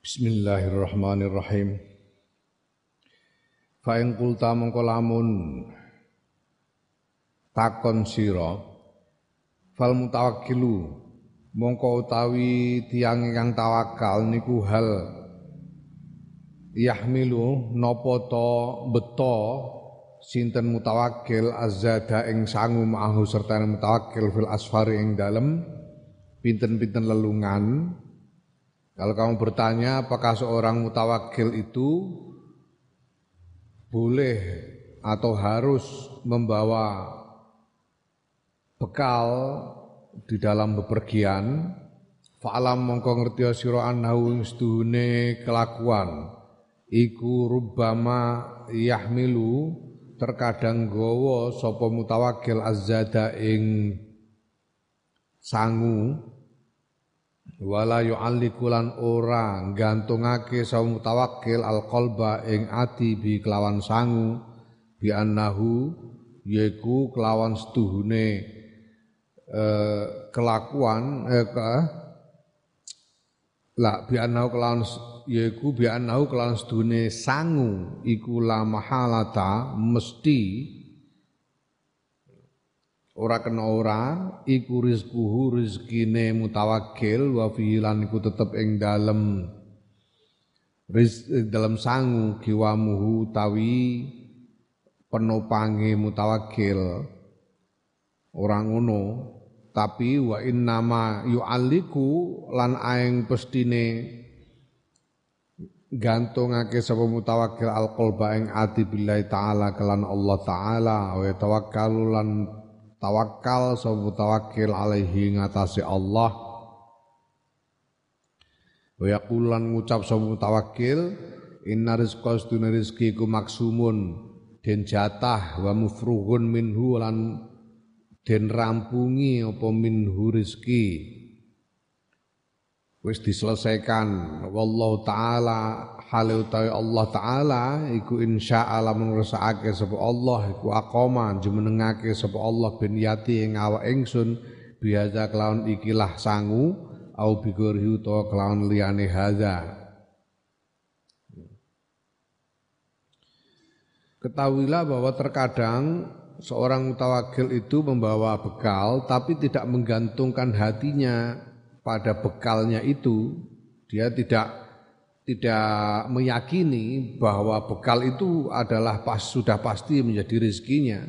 Bismillahirrahmanirrahim. Fa in mongko lamun takon sira fal mutawakkilu mongko utawi tiang ingkang tawakal niku hal yahmilu napa to beto sinten mutawakkil azada ing sangu ma'ahu serta mutawakkil fil asfari ing dalem pinten-pinten lelungan kalau kamu bertanya apakah seorang mutawakil itu boleh atau harus membawa bekal di dalam bepergian, fa'alam mongko ngerti sira annahu kelakuan. Iku rubbama yahmilu terkadang gowo sapa mutawakil azada ing sangu wala yu'alliku lan ora gantungake sa mutawakkil alqalba ing ati bi kelawan sangu bi annahu yaiku kelawan setuhune eh, kelakuan eh, ke, la bi annahu kelawan yaiku bi annahu kelawan setuhune sangu iku la mahalata mesti ora kena ora iku rizquhu rizkine mutawakil wa fihi lan iku tetep ing dalem riz, dalam sangu kiwamuhu tawi penopange mutawakil orang ngono tapi wa innama yu'alliku lan aeng pestine gantungake sapa mutawakil alqalba ing ati billahi taala kelan Allah taala wa tawakkalu lan tawakal sapa tawakkil alaihi ngatasi Allah. Wa yaqulan ngucap sapa tawakkil inna rizqa astuna rizki ku maksumun den jatah wa mufruhun minhu lan den rampungi apa minhu rizki wis diselesaikan. Wallahu taala hale utawi Allah taala iku insya Allah ngrasakake sapa Allah iku aqoma jumenengake sapa Allah ben yati ing awak ingsun biasa kelawan ikilah sangu au bigori utawa kelawan liyane hadza Ketahuilah bahwa terkadang seorang mutawakil itu membawa bekal tapi tidak menggantungkan hatinya pada bekalnya itu. Dia tidak tidak meyakini bahwa bekal itu adalah pas sudah pasti menjadi rezekinya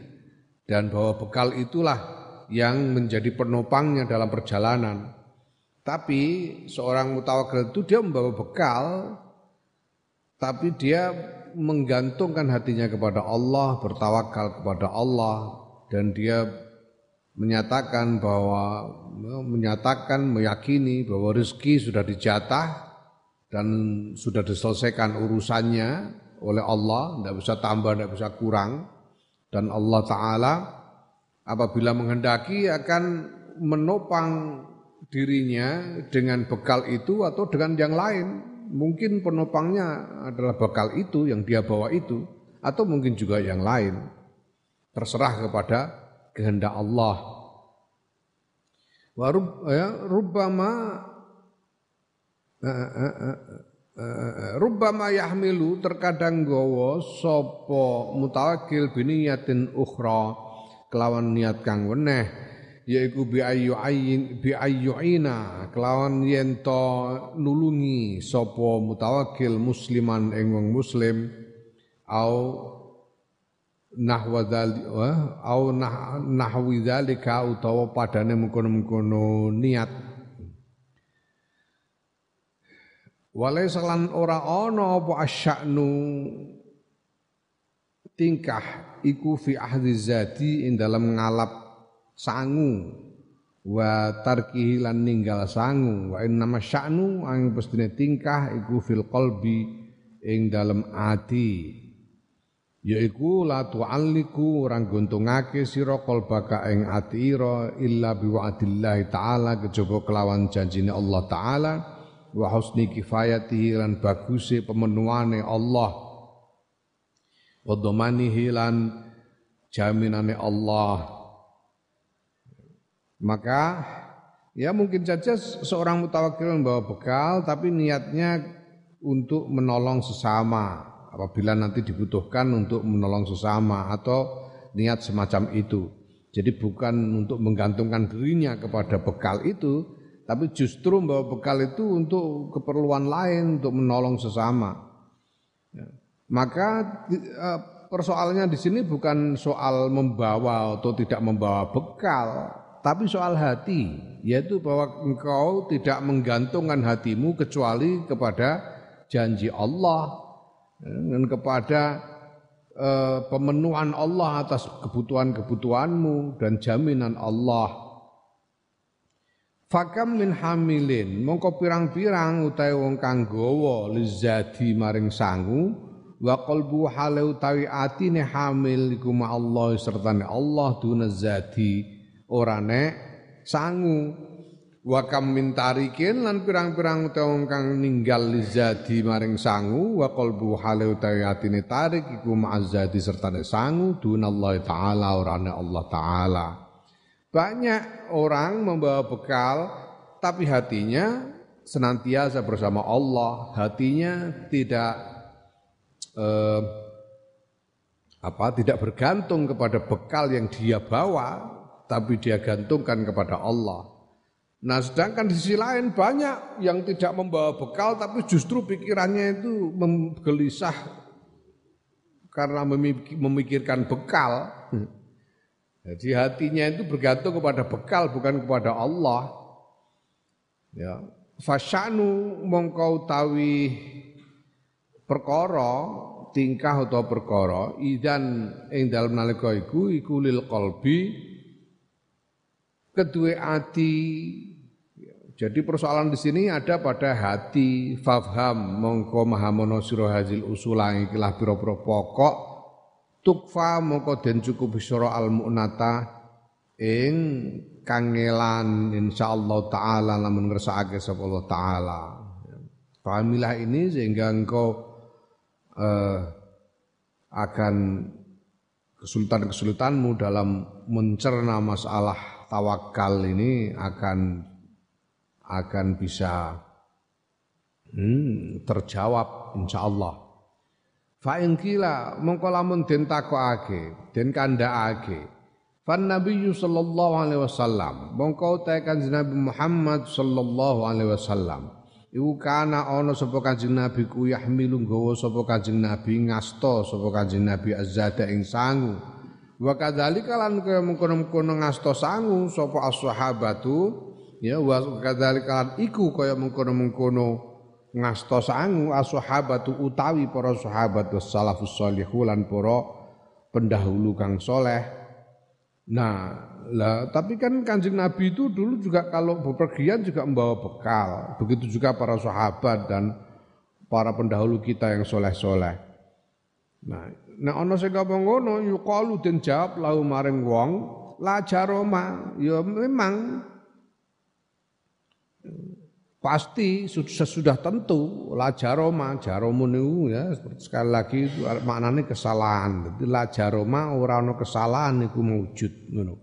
dan bahwa bekal itulah yang menjadi penopangnya dalam perjalanan. Tapi seorang mutawakil itu dia membawa bekal tapi dia menggantungkan hatinya kepada Allah, bertawakal kepada Allah dan dia menyatakan bahwa menyatakan meyakini bahwa rezeki sudah dijatah dan sudah diselesaikan urusannya oleh Allah, tidak bisa tambah, tidak bisa kurang dan Allah Taala apabila menghendaki akan menopang dirinya dengan bekal itu atau dengan yang lain. Mungkin penopangnya adalah bekal itu yang dia bawa itu atau mungkin juga yang lain. Terserah kepada kehendak Allah. Warub ya rubbama rubbama yahmilu terkadang gowo sapa mutawakil biniyatin ukhra kelawan niat kang weneh yaiku bi ayyu ayin bi ayyuina kelawan yen to nulungi sapa mutawakil musliman ing wong muslim au nahwa dzalika au nah, nahwi utawa padane mengkono-mengkono niat walai salan ora ana apa asya'nu tingkah iku fi ahdi zati ing dalam ngalap sangu. Wa tarkihi lan ninggal sangu. Wa inna sya'nu ang pestine tingkah iku fil qalbi ing dalam ati. Yaiku la tu'alliku orang guntungake sira qalbaka ing atira illa biwa'dillahi taala kejaba kelawan janjine Allah taala wa husni kifayatihi lan baguse pemenuhane Allah. Wa dhamanihi lan jaminane Allah. Maka ya mungkin saja seorang mutawakil membawa bekal tapi niatnya untuk menolong sesama. Apabila nanti dibutuhkan untuk menolong sesama atau niat semacam itu. Jadi bukan untuk menggantungkan dirinya kepada bekal itu, tapi justru membawa bekal itu untuk keperluan lain, untuk menolong sesama. Ya. Maka eh, persoalannya di sini bukan soal membawa atau tidak membawa bekal, tapi soal hati, yaitu bahwa engkau tidak menggantungkan hatimu kecuali kepada janji Allah ya, dan kepada eh, pemenuhan Allah atas kebutuhan-kebutuhanmu dan jaminan Allah. Fakam min hamilin. Mongko pirang-pirang utawi wong kang gawa lizati maring sangu wa qalbu hale utawi atine hamil iku ma Allah sertane Allah duna zati. Ora nek sangu wa kam min tarikin lan pirang-pirang utawa wong kang ninggal lizati maring sangu wa qalbu hale utawi atine tarik iku ma zati sertane sangu Allah taala ora Allah taala banyak orang membawa bekal tapi hatinya senantiasa bersama Allah, hatinya tidak eh, apa tidak bergantung kepada bekal yang dia bawa, tapi dia gantungkan kepada Allah. Nah, sedangkan di sisi lain banyak yang tidak membawa bekal tapi justru pikirannya itu menggelisah karena memikirkan bekal. Jadi hatinya itu bergantung kepada bekal bukan kepada Allah. Ya, fasyanu mongkau tawi perkara tingkah atau perkara idan ing dalem nalika iku iku lil qalbi kedue ati. Ya, jadi persoalan di sini ada pada hati. Fafham mongko mahamono sira hazil usulang ikilah pira-pira pokok tukfa mongko den cukup syara al mu'nata ing kangelan insyaallah taala lamun ngersakake sapa Allah taala. Pahamilah ini sehingga engkau eh, akan kesulitan-kesulitanmu dalam mencerna masalah tawakal ini akan akan bisa hmm, terjawab insyaallah. Fa in kila mongko lamun den takokake, den kandhakake. Fan Nabi sallallahu alaihi wasallam, mongko ta Kanjeng Nabi Muhammad sallallahu alaihi wasallam. Iku kana ana sapa Kanjeng Nabi ku yahmilu nggawa sapa Kanjeng Nabi ngasta sapa Kanjeng Nabi azada ing sangu. Wa kadzalika lan kaya mengkono-mengkono ngasta sangu sapa ya wa kadzalika iku kaya mengkono-mengkono ngasta sangu ashabatu utawi para sahabat salafus shalihun lan para pendahulu kang soleh. Nah, lah tapi kan Kanjeng Nabi itu dulu juga kalau bepergian juga membawa bekal. Begitu juga para sahabat dan para pendahulu kita yang soleh-soleh. Nah, nah ana sing ngomong ngono yuqalu den jawab lahu maring wong la jaroma ya memang pasti sesudah tentu la jaroma niku ya sekali lagi itu maknanya kesalahan. Jadi la jaroma ora kesalahan niku maujud ngono.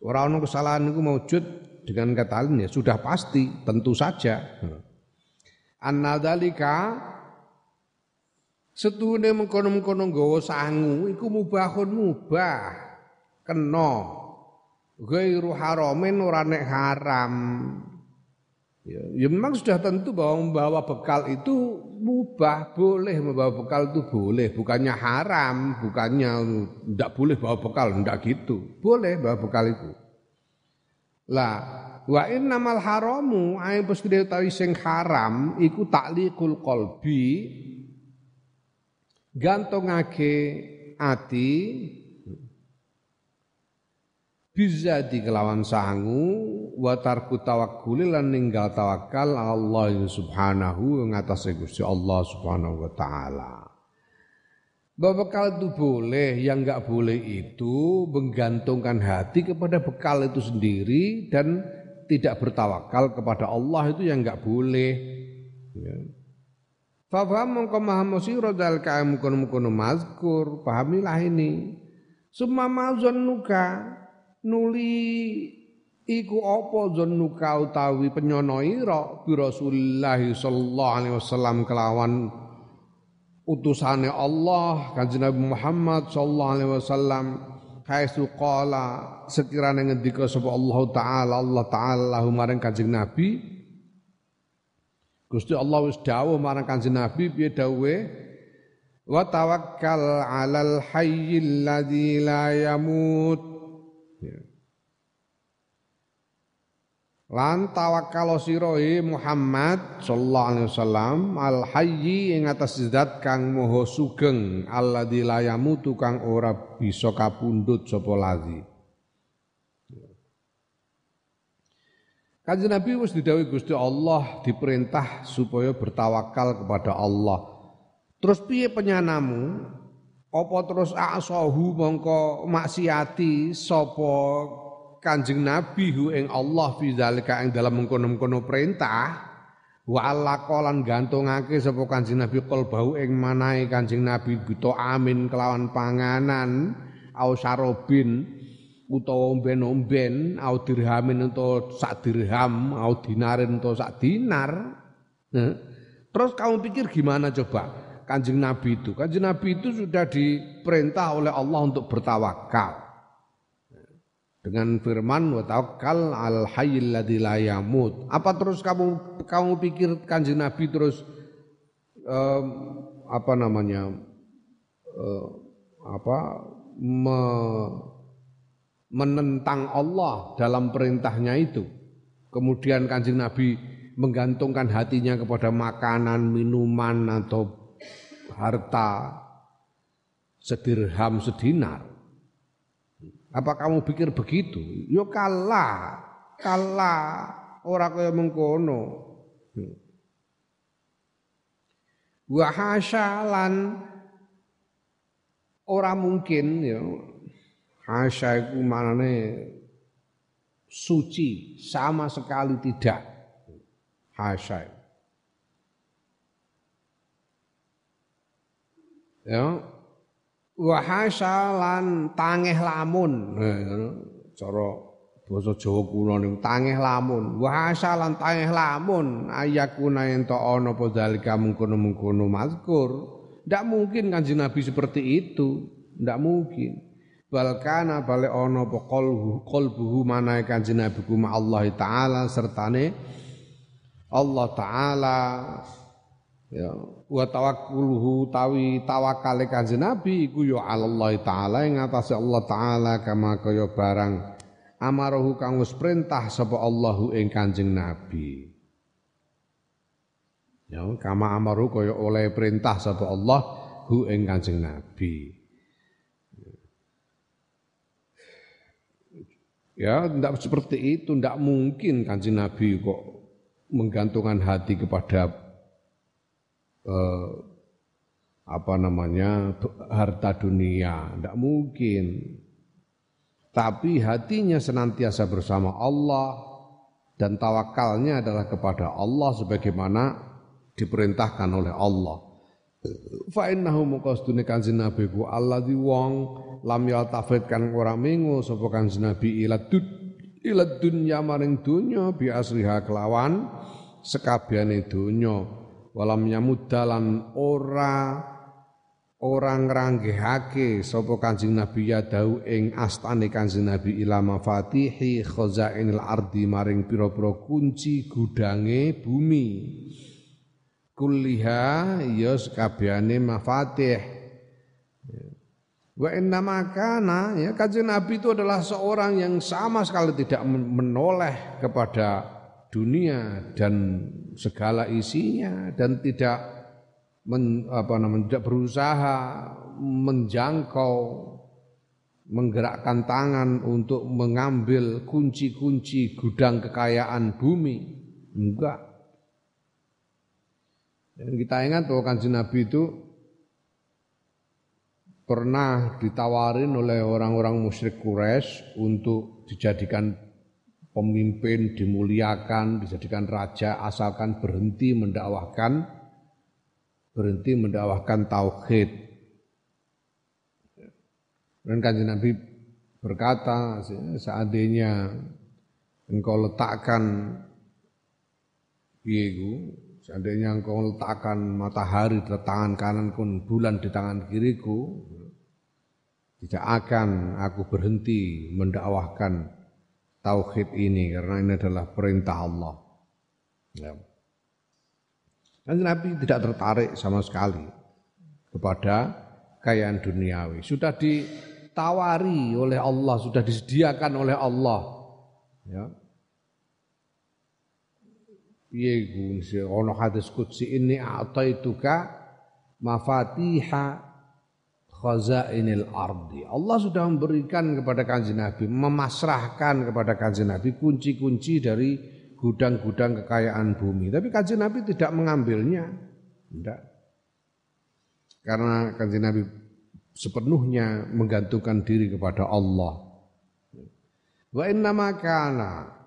Ora kesalahan niku maujud dengan kata lain ya sudah pasti tentu saja annadzalika setune mengkono-mengkono nggawa sangu iku mubahun mubah. Kena. Ghairu haramin ora nek haram Ya, ya memang sudah tentu bahwa membawa bekal itu mubah, boleh membawa bekal itu boleh, bukannya haram, bukannya tidak boleh bawa bekal, tidak gitu. Boleh bawa bekal itu. Lah, wa innamal haramu ae pasti utawi sing haram iku takliqul qalbi gantungake ati bisa kelawan sangu wa tarku tawakkul lan ninggal tawakal Allah subhanahu ngatasé Gusti Allah subhanahu wa taala. Bekal itu boleh, yang enggak boleh itu menggantungkan hati kepada bekal itu sendiri dan tidak bertawakal kepada Allah itu yang enggak boleh. Ya. Fafaham mongko maham sira dal kaem kono mazkur, pahamilah ini. Summa mazannuka nuli Iku apa zannuka utawi penyono ira? Bi Rasulillah sallallahu alaihi wasallam kelawan utusane Allah kanjeng Nabi Muhammad sallallahu alaihi wasallam. Kaisu qala sekiranya ngendika sapa Allah taala Allah taala maring kanjeng Nabi. Gusti Allah wis dawuh marang kanjeng Nabi piye dawuhe? Wa tawakkal 'alal hayyil ladzi la yamut ya. Lan tawakkal sira Muhammad sallallahu alaihi wasallam al hayyi ing atas zat kang moho sugeng alladzi la yamutu kang ora bisa kapundhut sapa ladzi. Kanjeng Nabi wis didhawuhi Gusti Allah diperintah supaya bertawakal kepada Allah. Terus piye penyanamu? Apa terus asahu mongko maksiati sapa Kanjeng Nabi hu ing Allah fi zalika ing dalam mengkono-mengkono perintah wa alakolan gantungake sapa Kanjeng Nabi bau ing manahe Kanjeng Nabi buta amin kelawan panganan au sarobin utawa omben-omben au dirhamin utawa sak dirham au dinarin utawa sak dinar. Nah, terus kamu pikir gimana coba? Kanjeng Nabi itu. Kanjeng Nabi itu sudah diperintah oleh Allah untuk bertawakal dengan firman wa tawakkal al hayyil ladzi la yamut. Apa terus kamu kamu pikir Kanjeng Nabi terus um, apa namanya uh, apa me, menentang Allah dalam perintahnya itu. Kemudian Kanjeng Nabi menggantungkan hatinya kepada makanan, minuman atau harta sedirham sedinar apa kamu pikir begitu? Yo kalah, kalah. Ora kaya mengkono. Wa hasyalan ora mungkin ya. Hasya iku manane suci, sama sekali tidak. Hasya. Ya, wahasalan tangeh lamun. Cara basa Jawa niku tangeh lamun. Wahasalan tangeh lamun. Ayakuna ento ana apa dalika mungkono-mungkono mazkur. Ndak mungkin kanjeng Nabi seperti itu. Ndak mungkin. Balkana bale ana apa qalbu qalbuhu manae kanjeng Nabi kuma Allah taala sertane Allah taala ya wa tawakkuluhu tawi tawakale kanjeng Nabi iku ya Allah taala ing atase Allah taala kama kaya barang amarohu kang wis perintah sapa Allahu ing kanjeng Nabi. Ya kama amaru kaya oleh perintah sapa Allah hu ing kanjeng Nabi. Ya, tidak seperti itu, tidak mungkin kanjeng Nabi kok menggantungkan hati kepada eh, apa namanya harta dunia, tidak mungkin. Tapi hatinya senantiasa bersama Allah dan tawakalnya adalah kepada Allah sebagaimana diperintahkan oleh Allah. Fa innahu muqastune kanjeng Nabi ku alladzi wong lam yaltafit kan ora mengo sapa kanjeng Nabi ila dud ila dunya maring dunya bi asriha kelawan sekabehane dunya walam nyamud dalan ora orang ngranggehake sapa Kanjeng Nabi ya dau ing astane Kanjeng Nabi ila mafatihi khazainil ardi maring pira-pira kunci gudange bumi. Kulliha ya sekabehane mafatih. Wa inna makana ya Kanjeng Nabi itu adalah seorang yang sama sekali tidak menoleh kepada dunia dan segala isinya dan tidak men, apa namanya tidak berusaha menjangkau menggerakkan tangan untuk mengambil kunci-kunci gudang kekayaan bumi. Enggak. Dan kita ingat bahwa kanjeng Nabi itu pernah ditawarin oleh orang-orang musyrik Quraisy untuk dijadikan pemimpin dimuliakan, dijadikan raja asalkan berhenti mendakwahkan berhenti mendakwahkan tauhid. Dan kanjeng Nabi berkata seandainya engkau letakkan piye seandainya engkau letakkan matahari di tangan kanan kun bulan di tangan kiriku tidak akan aku berhenti mendakwahkan tauhid ini karena ini adalah perintah Allah. Ya. Dan Nabi tidak tertarik sama sekali kepada kekayaan duniawi. Sudah ditawari oleh Allah, sudah disediakan oleh Allah. Ya. Piye ono hadis qudsi ini ataituka mafatiha khazainil ardi. Allah sudah memberikan kepada kanjeng Nabi, memasrahkan kepada kanjeng Nabi kunci-kunci dari gudang-gudang kekayaan bumi. Tapi kanjeng Nabi tidak mengambilnya. Tidak. Karena kanjeng Nabi sepenuhnya menggantungkan diri kepada Allah. Wa inna kana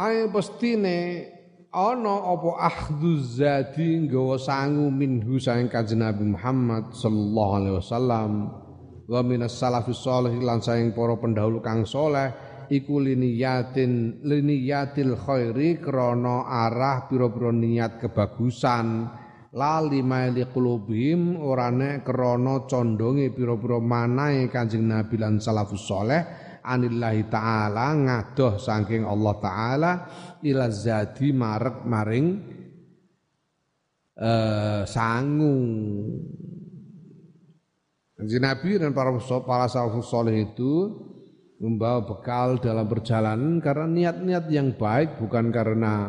Ayo pestine ana apa ahdhu zati nggawa sangu minhu saking kanjeng Nabi Muhammad sallallahu alaihi wasallam. Wa minas salafus salih lan saking para pendahulu kang saleh iku liniyatin liniyatil khairi krana arah pira-pira niat kebagusan. Lali maili qulubihim orane krana condonge pira-pira manahe Kanjeng Nabi lan salafus saleh anillahi taala ngadoh saking Allah taala ila zadi marek maring uh, sangu. Kanjeng Nabi dan para para salafus saleh itu membawa bekal dalam perjalanan karena niat-niat yang baik bukan karena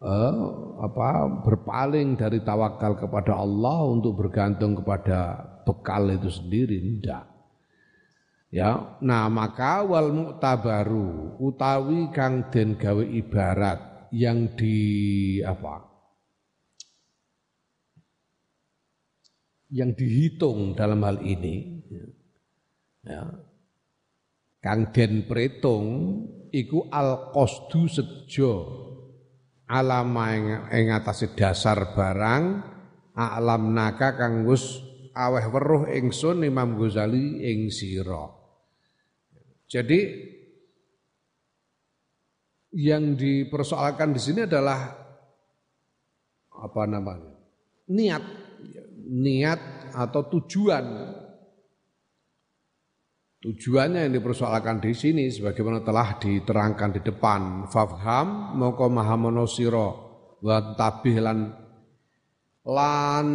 eh, apa berpaling dari tawakal kepada Allah untuk bergantung kepada bekal itu sendiri tidak ya. Nah maka wal mu'tabaru utawi kang den gawe ibarat yang di apa? Yang dihitung dalam hal ini ya. Kang den pretung iku al qasdu sejo alama ing atase dasar barang alam naka kang wis aweh weruh ingsun Imam Ghazali ing sira. Jadi yang dipersoalkan di sini adalah apa namanya? niat. Niat atau tujuan. Tujuannya yang dipersoalkan di sini sebagaimana telah diterangkan di depan. Fafham moko mahamono sira wa tabih lan lan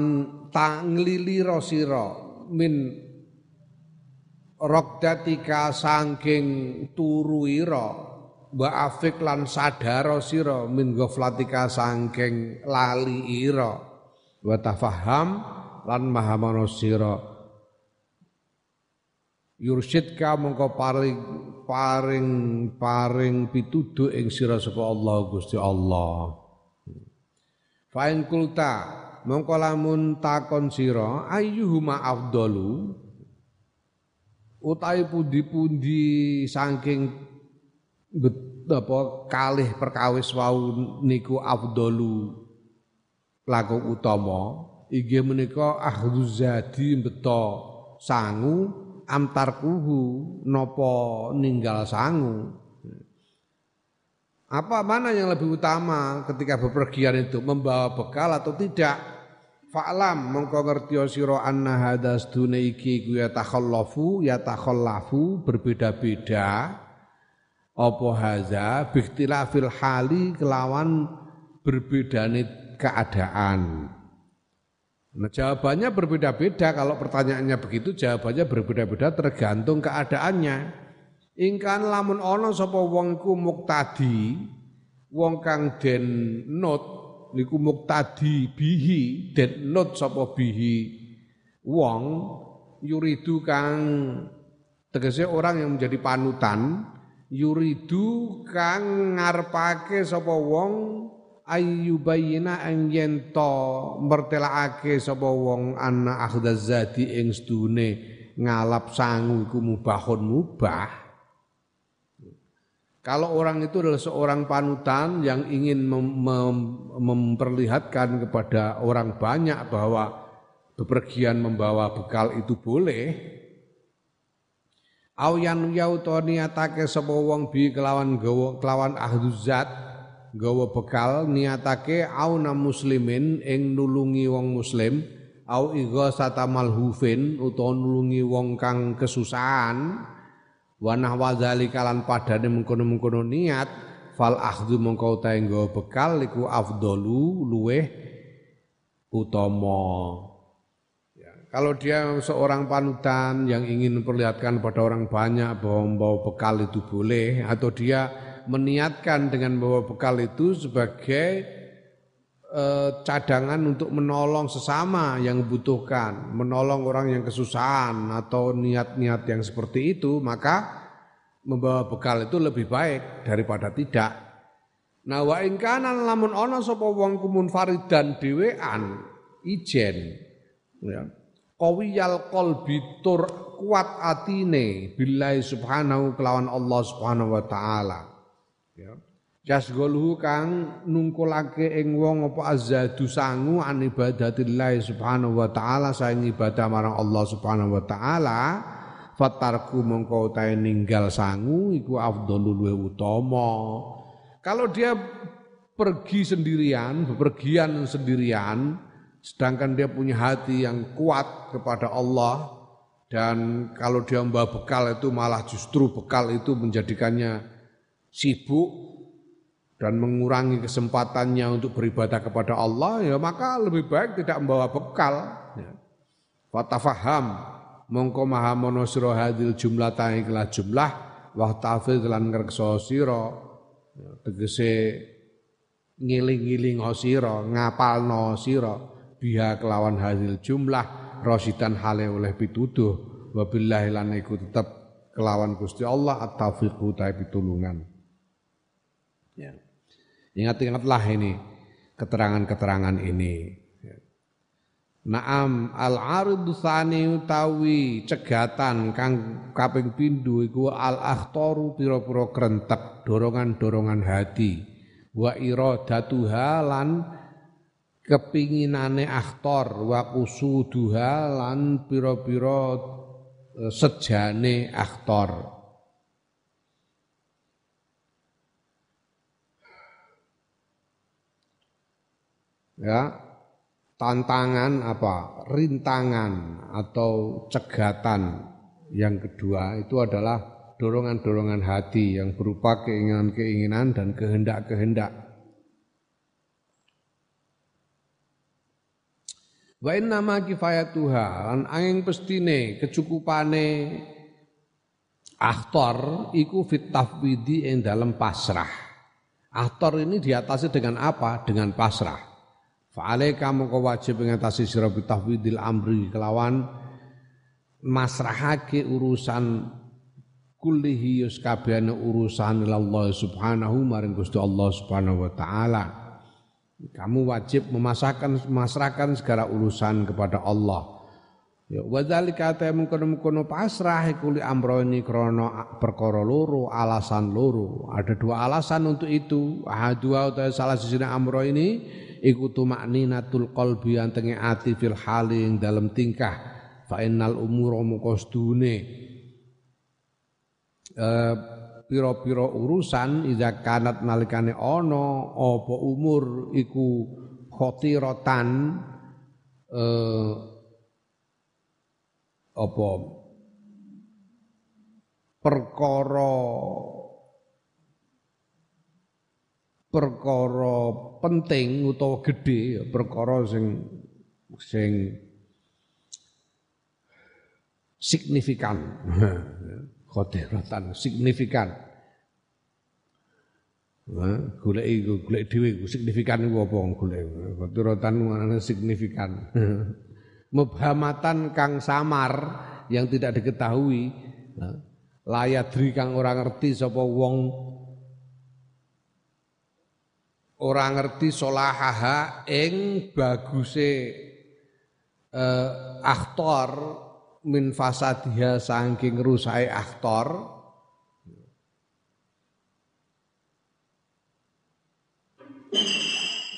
tanglilira sira min rokdatika sangking turuira wa afik lan sadaro sira min ghaflatika sangking lali ira. Wa tafaham lan mahamono sira yursyidka mongko paring paring paring pituduh ing sira sapa Allah Gusti Allah. Fa kulta mongko lamun takon sira ayyuhuma afdalu utahe pundi-pundi saking apa kalih perkawis wau niku afdalu laku utama inggih menika akhdhu zadi beto sangu amtarkuhu nopo ninggal sangu. Apa mana yang lebih utama ketika bepergian itu membawa bekal atau tidak? Fa'lam mongko ngerti sira anna hadas dune iki ku ya takhallafu ya takhallafu berbeda-beda apa haza bikhtilafil hali kelawan berbedane keadaan. Nah, jawabannya berbeda-beda kalau pertanyaannya begitu jawabannya berbeda-beda tergantung keadaannya. Ingkan lamun ono sapa wong iku muktadi, wong kang den not niku muktadi bihi den not sapa bihi. Wong yuridu kang tegese orang yang menjadi panutan yuridu kang ngarepake sapa wong ayyubayina ang yento mertelakake sapa wong ana akhdazati ing sedune ngalap sangu iku mubahun mubah kalau orang itu adalah seorang panutan yang ingin mem mem memperlihatkan kepada orang banyak bahwa bepergian membawa bekal itu boleh Au yan niatake sapa wong bi kelawan gawa kelawan ahduzat gawa bekal niatake auna muslimin ing nulungi wong muslim au ighasata malhufin utawa nulungi wong kang kesusahan wa nahwa zalika lan padane mengkono-mengkono niat fal akhdhu mongko utahe bekal iku afdalu luweh utama. Kalau dia seorang panutan yang ingin memperlihatkan pada orang banyak bahwa membawa bekal itu boleh atau dia meniatkan dengan membawa bekal itu sebagai eh, cadangan untuk menolong sesama yang membutuhkan, menolong orang yang kesusahan atau niat-niat yang seperti itu, maka membawa bekal itu lebih baik daripada tidak. Nah wa in kana lamun ana sapa wong kumun faridan dhewean ijen ya qawiyal qalbi tur kuat atine billahi subhanahu kelawan Allah subhanahu wa taala ya Jasgolhu kang nungkulake ing wong apa azadu sangu an ibadatillah subhanahu wa taala saing ibadah marang Allah subhanahu wa taala fatarku mongko utahe ninggal sangu iku afdhalul luwe utama. Kalau dia pergi sendirian bepergian sendirian sedangkan dia punya hati yang kuat kepada Allah dan kalau dia membawa bekal itu malah justru bekal itu menjadikannya sibuk dan mengurangi kesempatannya untuk beribadah kepada Allah ya maka lebih baik tidak membawa bekal. Ya. Fatafaham. Mongko maha mono sira hadil jumlah ta ikhlas jumlah wa tafid lan ngrekso sira. Ya, tegese ngiling-ngiling sira ngapalno sira biha kelawan hasil jumlah rosidan hale oleh pituduh. Wabillahi lan iku tetep kelawan Gusti Allah at-taufiqu ta pitulungan ingat-ingatlah ini keterangan-keterangan ini. Naam al aridu tsani utawi cegatan kang kaping pindho iku al akhtaru pira-pira krentek dorongan-dorongan hati. Wa iradatuha lan kepinginane aktor wa kusuduha lan pira-pira e, sejane aktor ya tantangan apa rintangan atau cegatan yang kedua itu adalah dorongan-dorongan hati yang berupa keinginan-keinginan dan kehendak-kehendak Wa inna ma kifayatuha lan angin pestine kecukupane aktor iku fit tafwidi dalam pasrah. Aktor ini diatasi dengan apa? Dengan pasrah. Fa'alaika mongko wajib ngatasi sira amri kelawan masrahake urusan kullihi yus urusan Allah subhanahu maring Gusti Allah subhanahu wa taala. Kamu wajib memasahkan memasrahkan segala urusan kepada Allah. Ya wadzalika ta mungkon-mungkon pasrah iku li amroni krana perkara loro, alasan loro. Ada dua alasan untuk itu. Ahadua utawa salah siji amro ini iku tumakninatul qalbi antenge ati fil hali ing dalam tingkah. Fa innal umura muqastune. Eh pira-pira urusan iza kanat nalikane ana apa umur iku khotiratan eh, apa perkara perkara penting utawa gedhe perkara sing sing signifikan khotiratan signifikan. Nah, golek iku golek dhewe signifikan iku apa golek. Khotiratan maknane signifikan. Mubhamatan kang samar yang tidak diketahui. Nah, layadri kang ora ngerti sapa wong ora ngerti solahaha ing baguse eh, aktor min fasadiha saking rusai aktor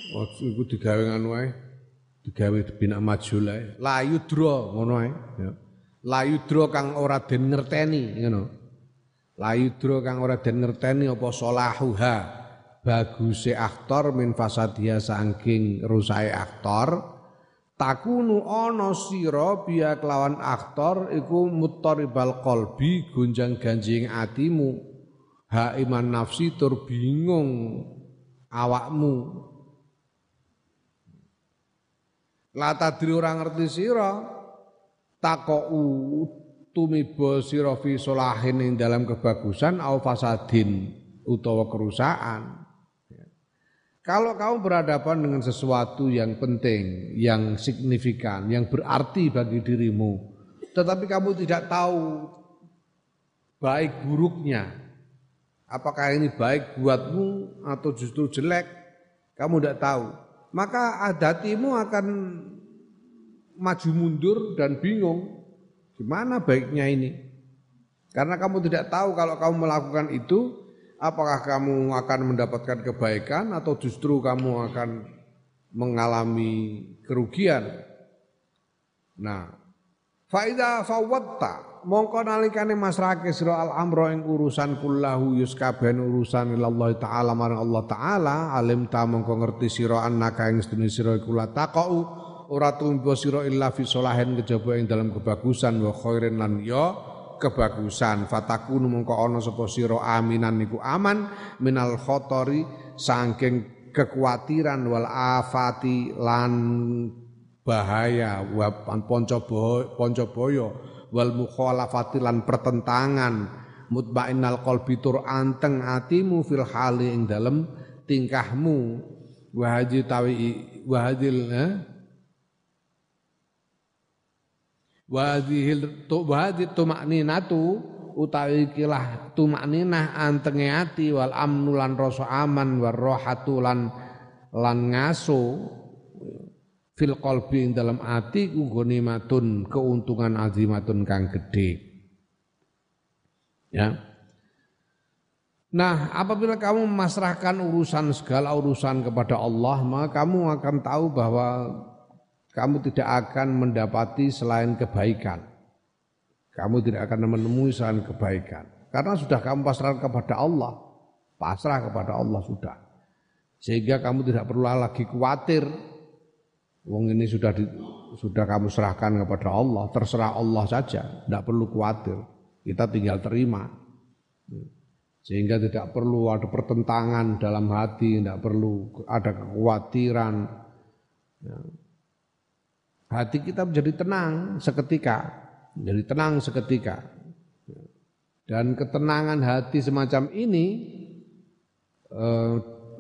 Waktu itu digawe ngono ae, digawe bina majul ae. Layu dro ngono ae, ya. layudro kang ora den ngerteni ngono. Layudro kang ora den ngerteni apa solahuha baguse aktor min fasadia saking rusai aktor takunu ana sira biya kelawan aktor iku muttaribal qalbi gonjang-ganjing atimu ha iman nafsi tur bingung awakmu Latadri ora ngerti sira takou tumiba sira fi solahin ing dalam kebagusan au fasadin utawa kerusakan. Kalau kamu berhadapan dengan sesuatu yang penting, yang signifikan, yang berarti bagi dirimu, tetapi kamu tidak tahu baik buruknya, apakah ini baik buatmu atau justru jelek, kamu tidak tahu maka adatimu akan maju mundur dan bingung gimana baiknya ini. Karena kamu tidak tahu kalau kamu melakukan itu apakah kamu akan mendapatkan kebaikan atau justru kamu akan mengalami kerugian. Nah, faida fawwatta mongko nalikane masrake sira al amro ing urusan kullahu yuskaben urusan ilallah taala marang Allah taala alim ta mongko ngerti sira annaka ing sedene sira iku la taqau ora tumbuh sira illa fi solahen kejaba ing dalam kebagusan wa khairin lan ya kebagusan. Fatakunu mongko ana sapa sira aminan niku aman minal khotori saking kekhawatiran wal afati lan bahaya wa ponco boyo wal mukhalafati lan pertentangan. Mutmainnal qalbi tur anteng atimu fil hali ing dalem tingkahmu. Wa haji tawi wa hadil eh? Wa hadhil tu wa tumakninatu utawi kilah tumakninah antenge ati wal amnu lan rasa aman war rohatu lan lan ngaso fil qalbi ing dalam ati ku matun keuntungan azimatun kang gede. Ya. Nah, apabila kamu memasrahkan urusan segala urusan kepada Allah, maka kamu akan tahu bahwa kamu tidak akan mendapati selain kebaikan. Kamu tidak akan menemui selain kebaikan. Karena sudah kamu pasrahkan kepada Allah. Pasrah kepada Allah sudah. Sehingga kamu tidak perlu lagi khawatir Wong ini sudah di, sudah kamu serahkan kepada Allah, terserah Allah saja, tidak perlu khawatir. Kita tinggal terima. Sehingga tidak perlu ada pertentangan dalam hati, tidak perlu ada kekhawatiran. Ya. Hati kita menjadi tenang seketika, menjadi tenang seketika. Dan ketenangan hati semacam ini eh,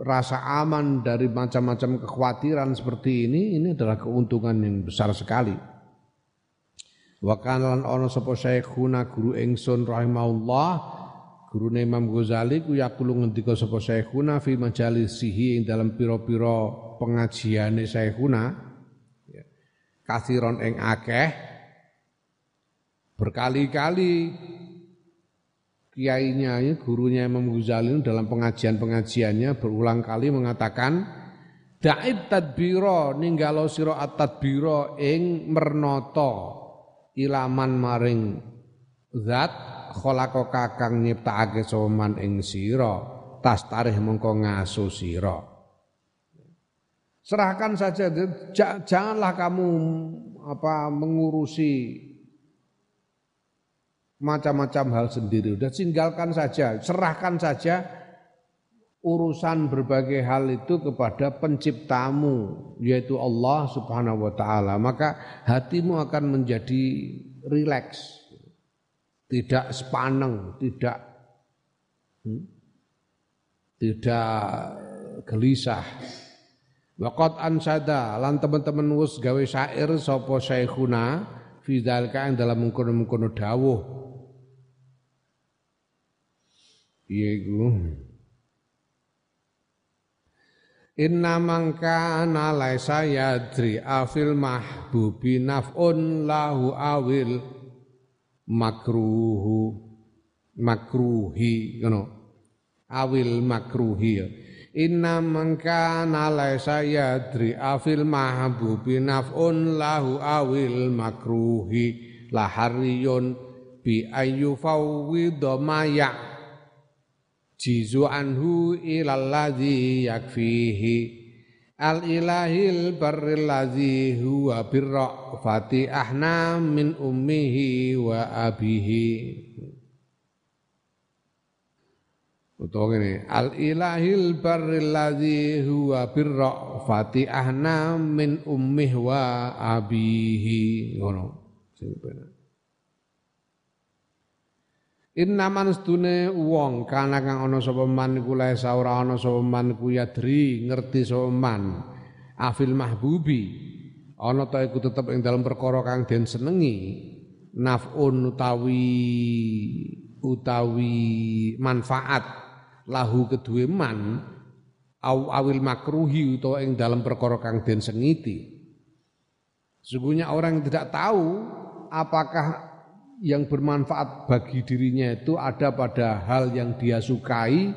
rasa aman dari macam-macam kekhawatiran seperti ini ini adalah keuntungan yang besar sekali. Wa kana lan ana sapa syekhuna guru ingsun rahimahullah guru Imam Ghazali ku yaqulu ngendika sapa syekhuna fi majalisihi ing dalam pira-pira pengajiane syekhuna. Kasiron ing akeh berkali-kali kiainya, ya, gurunya Imam Ghazali dalam pengajian-pengajiannya berulang kali mengatakan Da'id tadbiro ninggalo siro at tadbiro ing mernoto ilaman maring zat kholako kakang nyiptakake soman ing siro tas tarih mengko ngaso siro serahkan saja janganlah kamu apa mengurusi macam-macam hal sendiri. Udah tinggalkan saja, serahkan saja urusan berbagai hal itu kepada penciptamu yaitu Allah Subhanahu wa taala. Maka hatimu akan menjadi rileks. Tidak sepaneng, tidak hmm, tidak gelisah. Waqat ansada lan teman-teman wus gawe syair sapa syekhuna fi dzalika dalam mengkono-mengkono dawuh Iya iku. Inna mangkana laisa yadri afil mahbubi naf'un lahu awil makruhu makruhi ngono awil makruhi ya. Inna mangkana laisa yadri afil mahbubi naf'un lahu awil makruhi. Lahariyun bi ayu fawwidha maya jizu anhu ilalladzi yakfihi. Al ilahil barril huwa birra fati ahna min ummihi wa abihi utawa ngene al ilahil barril ladzi huwa birra fati ahna min ummih wa abihi. Ngono sing Inna man sedune wong kana kang ana sapa man iku lae ora ana sapa man ku yadri ngerti sapa man afil mahbubi ana ta iku tetep ing dalam perkara kang den senengi nafun utawi utawi manfaat lahu kedue man aw awil makruhi utawa ing dalam perkara kang den sengiti. Sesungguhnya orang yang tidak tahu apakah yang bermanfaat bagi dirinya itu ada pada hal yang dia sukai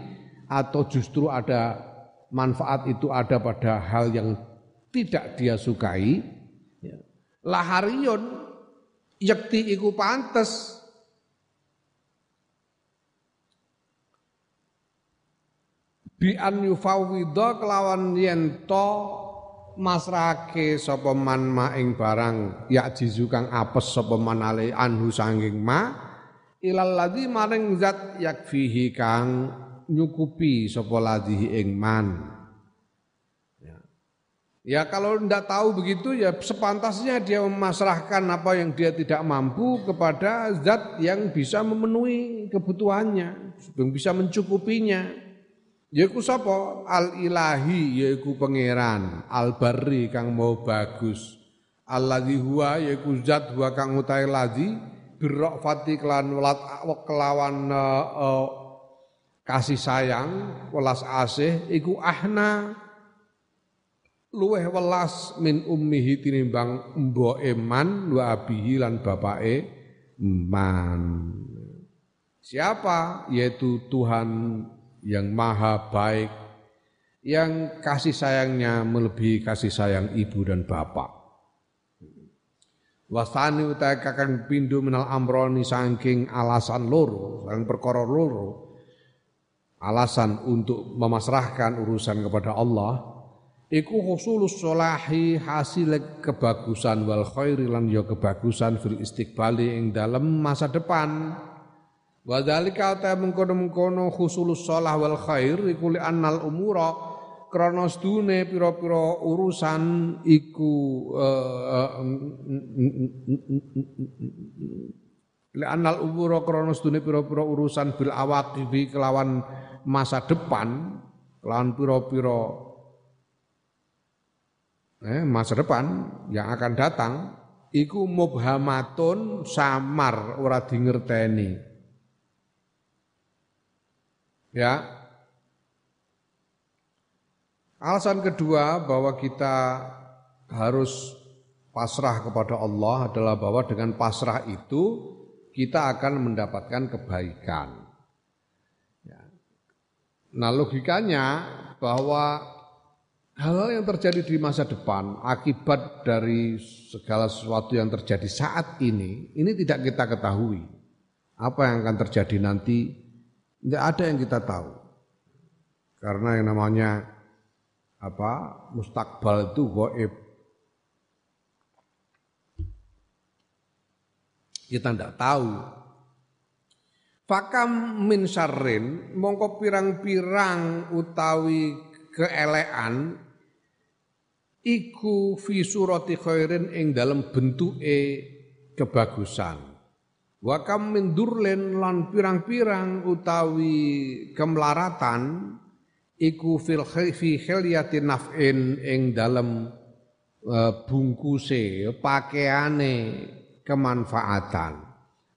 atau justru ada manfaat itu ada pada hal yang tidak dia sukai. Ya. laharion yakti iku pantes bi an yufawwidha kelawan yen to masrake sapa man ma ing barang ya jizu kang apes sapa man ale anhu sanging ma ilal ladzi maring zat yakfihi kang nyukupi sapa ladzi ing man ya. ya kalau ndak tahu begitu ya sepantasnya dia memasrahkan apa yang dia tidak mampu kepada zat yang bisa memenuhi kebutuhannya yang bisa mencukupinya Yaiku sapa? Al ilahi yaiku pangeran, al barri kang mau bagus. Alladzi huwa yaiku zat huwa kang utahe ladzi birrafati kelan welat kelawan uh, kasih sayang welas asih iku ahna luweh welas min ummihi tinimbang mboke man wa abihi lan bapake man. Siapa? Yaitu Tuhan yang maha baik, yang kasih sayangnya melebihi kasih sayang ibu dan bapak. Wasani utai kakang pindu menal amroni sangking alasan loro, sang perkara loro, alasan untuk memasrahkan urusan kepada Allah, iku husulus solahi hasil kebagusan wal khairi lan ya kebagusan fil istiqbali ing dalam masa depan. Wa dzalika ta mengkono-mengkono khusulus shalah wal khair iku li annal umura krana sedune pira-pira urusan iku li annal umura krana sedune pira-pira urusan bil awaqibi kelawan masa depan kelawan pira-pira eh, masa depan yang akan datang iku mubhamatun samar ora dingerteni Ya. Alasan kedua bahwa kita harus pasrah kepada Allah adalah bahwa dengan pasrah itu kita akan mendapatkan kebaikan. Ya. Nah logikanya bahwa hal-hal yang terjadi di masa depan akibat dari segala sesuatu yang terjadi saat ini, ini tidak kita ketahui. Apa yang akan terjadi nanti tidak ada yang kita tahu. Karena yang namanya apa mustakbal itu goib. Kita tidak tahu. Fakam min syarrin mongko pirang-pirang utawi keelean iku fi surati khairin ing dalam bentuke kebagusan. Wa kam min lan pirang-pirang utawi kemlaratan iku fil fi khilyati naf'in ing dalem uh, bungkuse pakaiane kemanfaatan.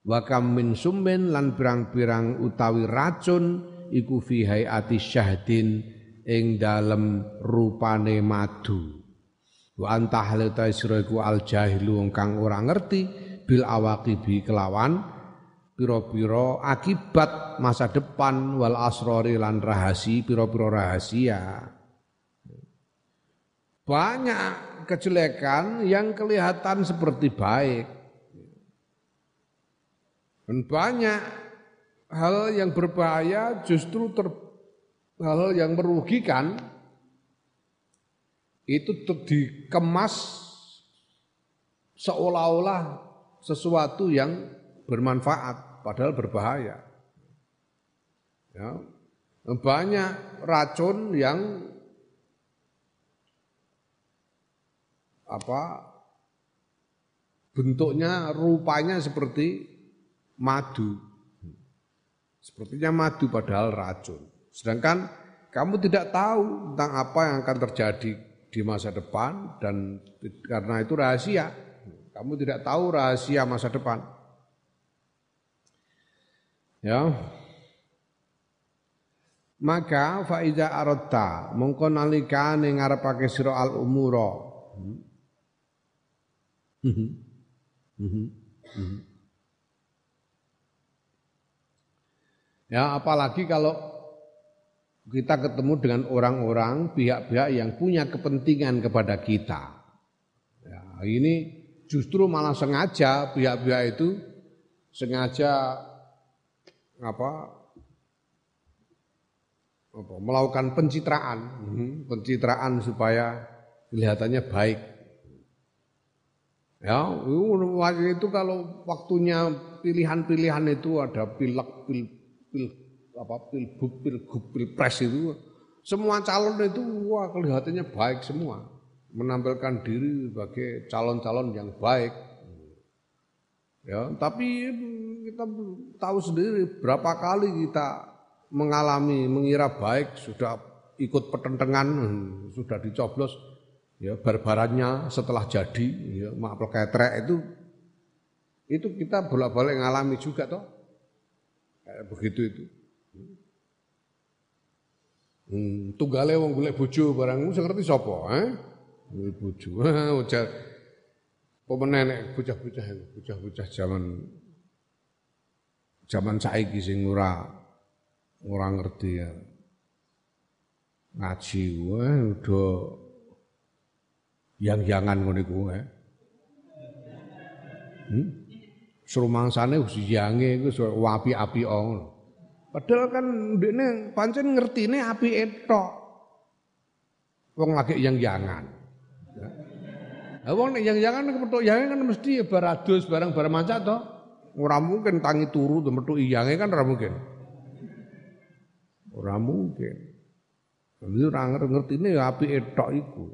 Wa kam min summin lan pirang-pirang utawi racun iku fi hayati syahdin ing dalem rupane madu. Wa antah ta iku al jahilu kang ora ngerti bil awaqibi kelawan piro-piro akibat masa depan wal asrori lan rahasi piro-piro rahasia. Banyak kejelekan yang kelihatan seperti baik. Dan banyak hal yang berbahaya justru ter, hal yang merugikan itu dikemas seolah-olah sesuatu yang bermanfaat padahal berbahaya. Ya. Banyak racun yang apa bentuknya rupanya seperti madu. Sepertinya madu padahal racun. Sedangkan kamu tidak tahu tentang apa yang akan terjadi di masa depan dan karena itu rahasia. Kamu tidak tahu rahasia masa depan. Ya. Maka faiza aradta mongko nalikane ngarepake sira al umura. Ya, apalagi kalau kita ketemu dengan orang-orang pihak-pihak yang punya kepentingan kepada kita. Ya, ini justru malah sengaja pihak-pihak itu sengaja apa, apa melakukan pencitraan, hmm, pencitraan supaya kelihatannya baik. Ya, waktu itu kalau waktunya pilihan-pilihan itu ada pilek, pil, pil apa pilbuk, pilgub, pilpres itu semua calon itu wah kelihatannya baik semua, menampilkan diri sebagai calon-calon yang baik. Ya, tapi kita tahu sendiri berapa kali kita mengalami mengira baik sudah ikut pertentangan sudah dicoblos ya barbarannya setelah jadi ya maaf ketrek itu itu kita bolak-balik ngalami juga toh Kayak begitu itu. Hmm, tunggale wong golek bojo barang sing ngerti sapa, eh? Golek bojo. Ujar pemene nek bocah-bocah itu, bocah-bocah zaman zaman saiki sing ora ora ngerti ya. Ngaji wae udah yang-yangan ngono iku, eh. Hmm? Serumangsane wis yange iku api-api ngono. Padahal kan ndekne pancen ngertine api etok. Wong lagi yang jangan. Ya. Wong nek yang jangan kepethuk yange kan mesti ya baradus barang barang mancak to. Ora mungkin tangi turu metu iyange kan ora mungkin. Ora mungkin. Jadi ora ngertine ya api etok iku.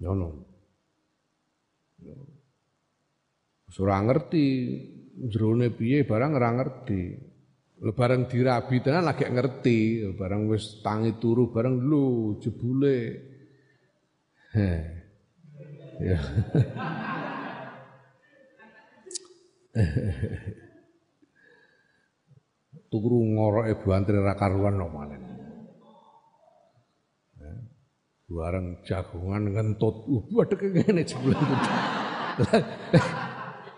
Ngono. Ora ngerti jerone piye barang ora ngerti. Lebarang dirabi tenan lagi ngerti, barang wis tangi turu barang lu jebule. Heh. Ya. turu ngoroke buantri ra karuan no malen. Barang jagongan ngentut, uh, wadeke ngene jebule.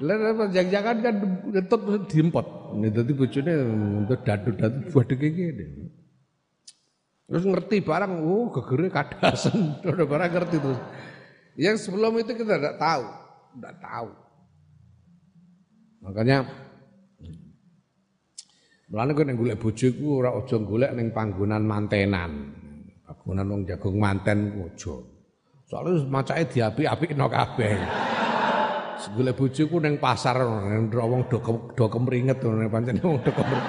Lah jangan-jangan kan ngetut diempot. Dadi bojone untuk dadu-dadu badhe kene. Terus ngerti barang, oh gegere kadasen, udah barang ngerti terus. Yang sebelum itu kita tidak tahu, tidak tahu. Makanya Mulane kowe nek golek bojo iku ora aja golek ning panggonan mantenan. Panggonan wong jagung manten aja. Soale macake diapi-apikno kabeh. Golek bojoku ning pasar wong do do kemringet ning pancen wong do kemringet.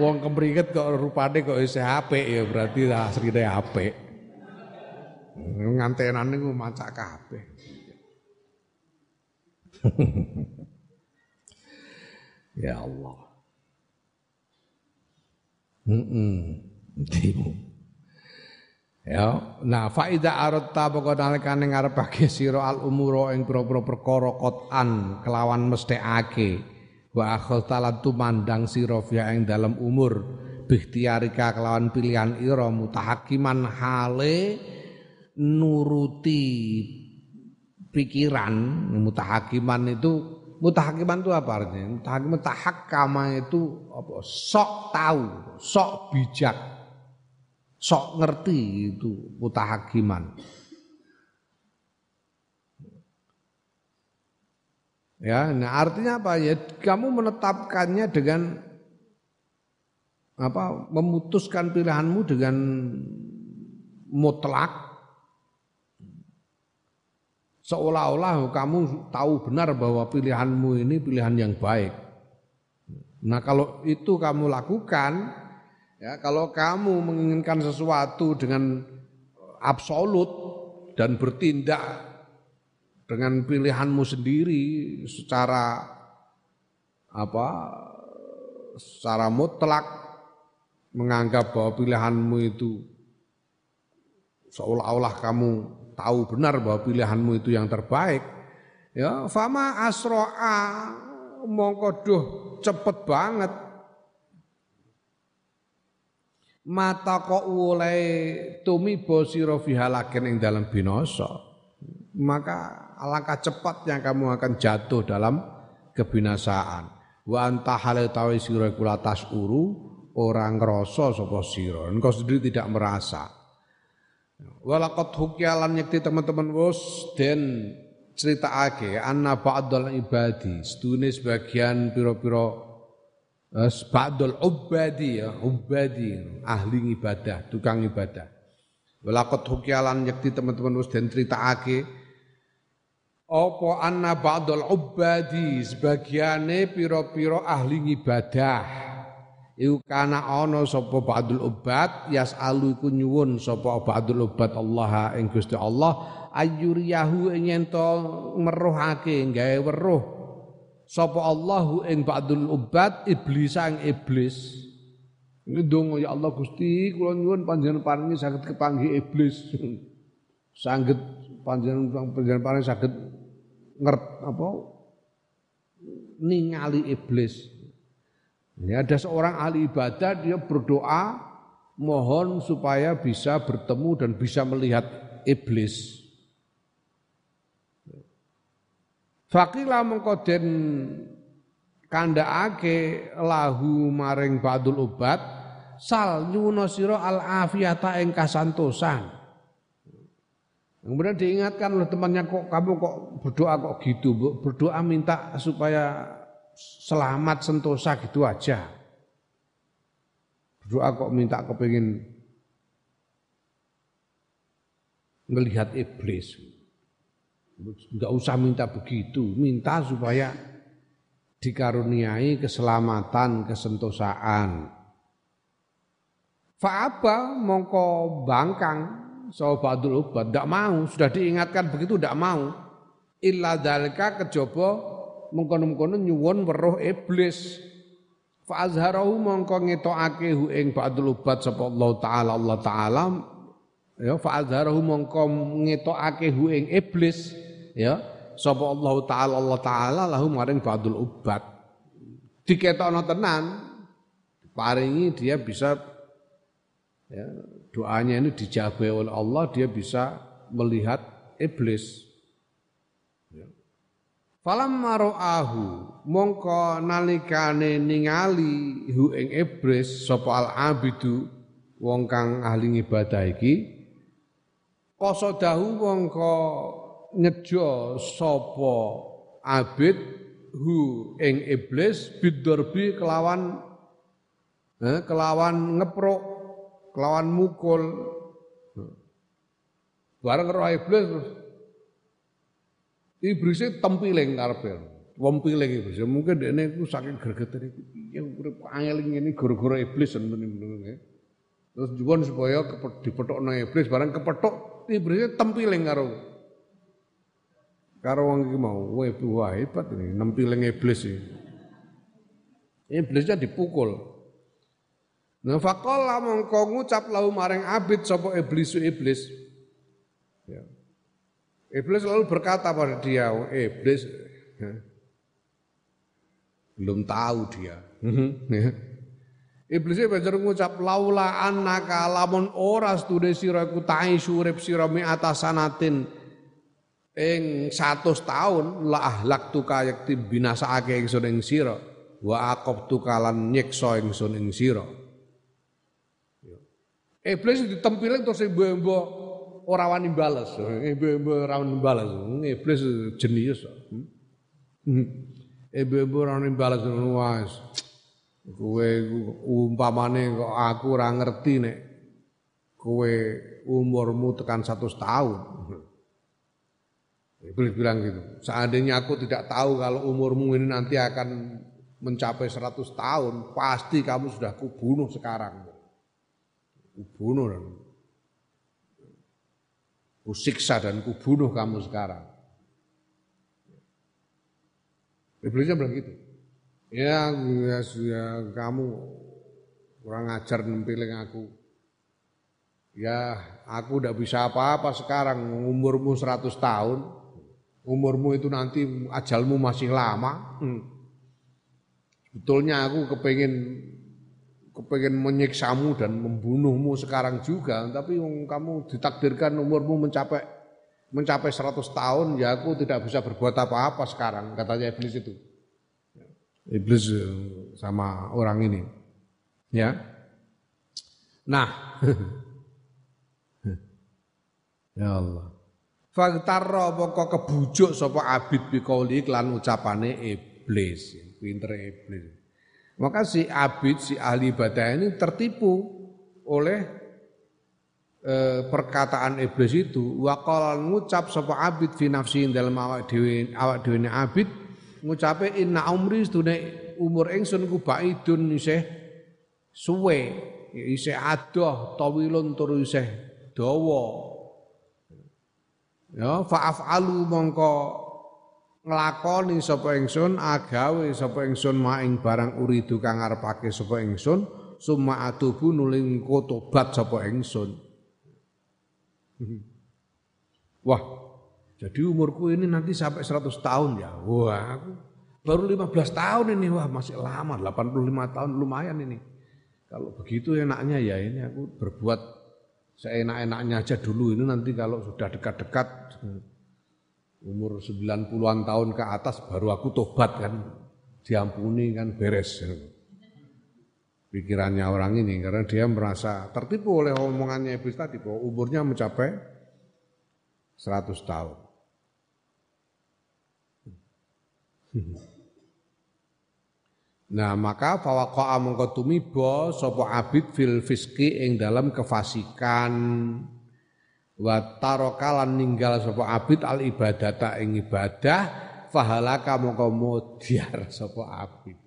Wong kemringet kok rupane kok isih apik ya berarti asline apik. Ngantenan niku macak kabeh. ya Allah. Heeh. Ya, nah faida aratta pokok nalikane ngarepake sira al umura ing pira-pira perkara qotan kelawan mesthekake wa akhtal mandang sira fiha ing dalam umur bikhtiarika kelawan pilihan ira mutahakiman hale nuruti pikiran mutahakiman itu mutahakiman itu apa artinya mutahakiman tahakkama itu apa sok tahu sok bijak sok ngerti itu mutahakiman. Ya, nah artinya apa ya? Kamu menetapkannya dengan apa? Memutuskan pilihanmu dengan mutlak seolah-olah kamu tahu benar bahwa pilihanmu ini pilihan yang baik. Nah, kalau itu kamu lakukan, ya kalau kamu menginginkan sesuatu dengan absolut dan bertindak dengan pilihanmu sendiri secara apa secara mutlak menganggap bahwa pilihanmu itu seolah-olah kamu tahu benar bahwa pilihanmu itu yang terbaik ya fama asroa mongko duh cepet banget mata kok ulai tumi bosiro fihalaken ing dalam binoso maka alangkah cepatnya kamu akan jatuh dalam kebinasaan. Wa anta halal tawi sira kula tasuru orang ngrasa sapa sira. Engkau sendiri tidak merasa. Walaqad hukyalan yakti teman-teman wos den critakake anna ba'dal ibadi sedune sebagian pira-pira eh, ba'dal ubadi ya ubadi ahli ibadah tukang ibadah. Walaqad hukyalan yakti teman-teman wos den critakake apa anna ba'dal ubadi sebagiane pira-pira ahli ibadah iku kana ana sapa ba'dul ubad yasalu iku nyuwun sapa ba'dul ubad Allah ing Gusti Allah ayyuriyahu ing ento meruhake gawe weruh. Sapa Allahu ing ba'dul ubad iblis sang iblis. Ini dong ya Allah Gusti kula nyuwun panjenengan paringi saged kepanggih iblis. Saged panjenengan panjenengan paringi saged ngert apa ningali iblis. Ya, ada seorang ahli ibadah dia berdoa mohon supaya bisa bertemu dan bisa melihat iblis. Fakila mengkoden kandhaake lahu maring badul ubat sal nyuwuna al afiyata ing kasantosan. Kemudian diingatkan oleh temannya kok kamu kok berdoa kok gitu, berdoa minta supaya selamat sentosa gitu aja. Berdoa kok minta kepingin melihat iblis. Enggak usah minta begitu, minta supaya dikaruniai keselamatan, kesentosaan. Fa'aba mongko bangkang sahabatul ubad tidak mau sudah diingatkan begitu tidak mau illa dalika kejaba mengkono-mengkono nyuwun weruh iblis. Fa azharahu mongko ngetokake hu ing ba'dul ubad sapa Allah taala. Allah taala ya fa azharahu mongko ngetokake hu ing iblis ya sapa Allah taala. Allah taala lahu maring ba'dul ubad diketokno tenan paringi dia bisa ya, doanya ini dijabai oleh Allah dia bisa melihat iblis. Ya. Falam maro'ahu mongko nalikane ningali hu ing iblis sapa al abidu wong kang ahli ibadah iki qasadahu mongko ngejo sapa abid hu ing iblis bidorbi kelawan eh, kelawan ngeprok kelawan mukul. Bareng roh iblis iblisnya tempiling karepe. Wempiling iblis. Mungkin dekne iku saking gregetan iku piye urip angel ngene gara-gara iblis ya. Terus juwon supaya dipethokno iblis bareng kepethuk iblisnya tempiling karo karo wong iki mau. Wah, hebat ini nempiling iblis iki. Iblisnya dipukul. Nah faqala mongko ngucap lahu maring abid sapa iblis iblis. Ya. Iblis lalu berkata pada dia, oh, iblis ya. belum tahu dia. Mhm, ya. Iblis banjur ngucap laula annaka lamun ora studi sira iku tai surip sira mi atasanatin ing 100 taun la ahlak tu kayak binasake ingsun ing sira wa aqab tu kalan nyiksa ingsun ing sira. Iblis ditempilin terus ibu-ibu ora wani bales. Ibu-ibu ora wani bales. Iblis jenius. Hmm? Ibu-ibu ora balas nuwas. Kowe umpamane kok aku ora ngerti nek kowe umurmu tekan satu tahun. Iblis bilang gitu. Seandainya aku tidak tahu kalau umurmu ini nanti akan mencapai 100 tahun, pasti kamu sudah kubunuh sekarang. Kubunuh kusiksa dan kubunuh kamu sekarang. Iblisnya bilang gitu. Ya, ya, ya kamu kurang ajar nempiling aku. Ya, aku udah bisa apa-apa sekarang, umurmu 100 tahun, umurmu itu nanti ajalmu masih lama. Hmm. Sebetulnya aku kepengen kepengen menyiksamu dan membunuhmu sekarang juga, tapi kamu ditakdirkan umurmu mencapai mencapai 100 tahun, ya aku tidak bisa berbuat apa-apa sekarang, katanya iblis itu. Iblis eh, sama orang ini. Ya. Nah. ya Allah. Faktarra pokok kebujuk sapa abid bikauli lan ucapane iblis. Pinter iblis. Maka si abid, si ahli ibadah ini tertipu oleh e, perkataan iblis itu. Waqalan ngucap sapa abid fi nafsi dalam awak dhewe awak dhewe abid ngucape inna umri sedune umur ingsun ku baidun isih suwe isih adoh tawilun tur isih dawa. Ya fa'afalu mongko nglakoni sapa ingsun agawe sapa ingsun maing barang uridu kang arepake sapa ingsun summa atubu nuling tobat sapa ingsun Wah, jadi umurku ini nanti sampai 100 tahun ya. Wah, aku baru 15 tahun ini. Wah, masih lama, 85 tahun lumayan ini. Kalau begitu enaknya ya ini aku berbuat seenak-enaknya aja dulu ini nanti kalau sudah dekat-dekat umur 90-an tahun ke atas baru aku tobat kan. Diampuni kan beres. Pikirannya orang ini karena dia merasa tertipu oleh omongannya iblis tadi bahwa umurnya mencapai 100 tahun. Nah maka fawaqa mengko tumiba sapa abid fil fiski ing dalam kefasikan wa tarokalan ninggal sapa abid al ibadata ing ibadah fahalaka mengko mudyar sapa abid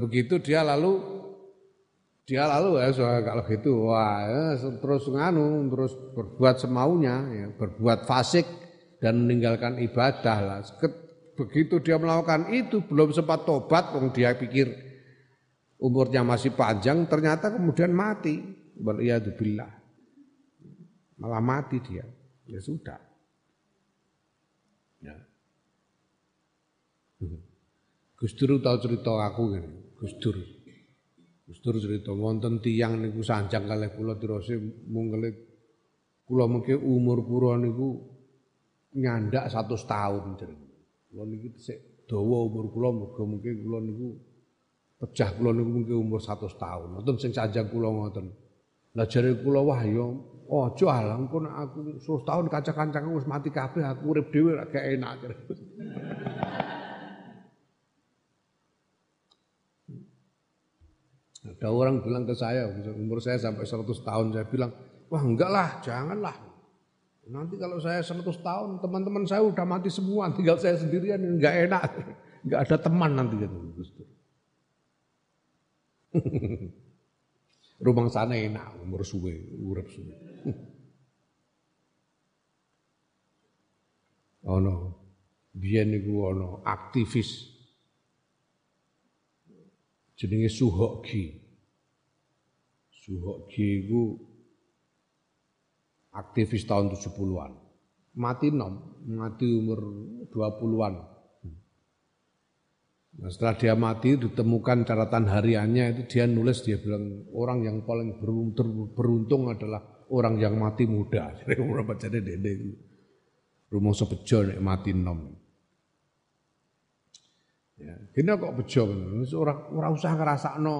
begitu dia lalu dia lalu ya soal kalau gitu wah ya, terus nganu terus berbuat semaunya ya, berbuat fasik dan meninggalkan ibadah lah. Begitu dia melakukan itu belum sempat tobat, wong dia pikir umurnya masih panjang, ternyata kemudian mati. Waliyadzubillah. Malah mati dia. Ya sudah. Ya. Gus Dur tahu cerita aku gini, Gus Dur. Gus Dur cerita wonten tiyang niku sanjang kalih kula terus mungkele kula mengke umur pura niku nyandak satu tahun jadi. Kula niki sik dawa umur kula muga mungkin kula niku pejah kula niku mungkin umur satu tahun. Wonten sing sanjang kula ngoten. Lah jare kula wah ya aja alang kok aku 100 tahun kaca-kancangku wis mati kabeh aku urip dhewe gak enak. Ada orang bilang ke saya, umur saya sampai 100 tahun, saya bilang, wah enggak lah, janganlah. Nanti kalau saya 100 tahun, teman-teman saya udah mati semua, tinggal saya sendirian, enggak enak. Enggak ada teman nanti gitu. Rumah sana enak, umur suwe, urip suwe. ono biyen niku ono aktivis jenenge Suhoki. Suhoki iku aktivis tahun 70-an. Mati nom, mati umur 20-an. Nah, setelah dia mati ditemukan catatan hariannya itu dia nulis dia bilang orang yang paling beruntung, adalah orang yang mati muda. Jadi orang baca dede rumah sepejo nek mati nom. Ya, kene kok bejo ora ora usah ngrasakno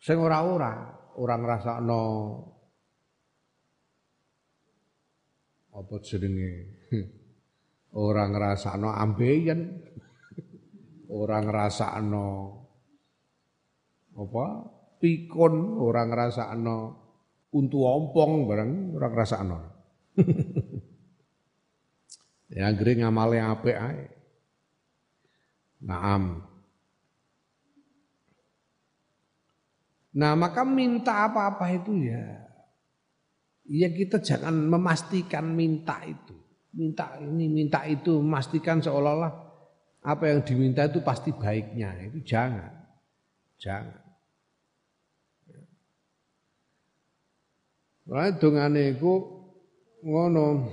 sing ora-ora, ora ngrasakno apa jenenge Orang ngrasakno ambeien. Orang ngrasakno apa? Pikun, orang ngrasakno untu ompong bareng orang ngrasakno. ya anggere ngamale apik ae. Naam. Nah maka minta apa-apa itu ya Ya kita jangan memastikan minta itu Minta ini, minta itu Memastikan seolah-olah Apa yang diminta itu pasti baiknya. Itu jangan. Jangan. Nah dongane iku ngono.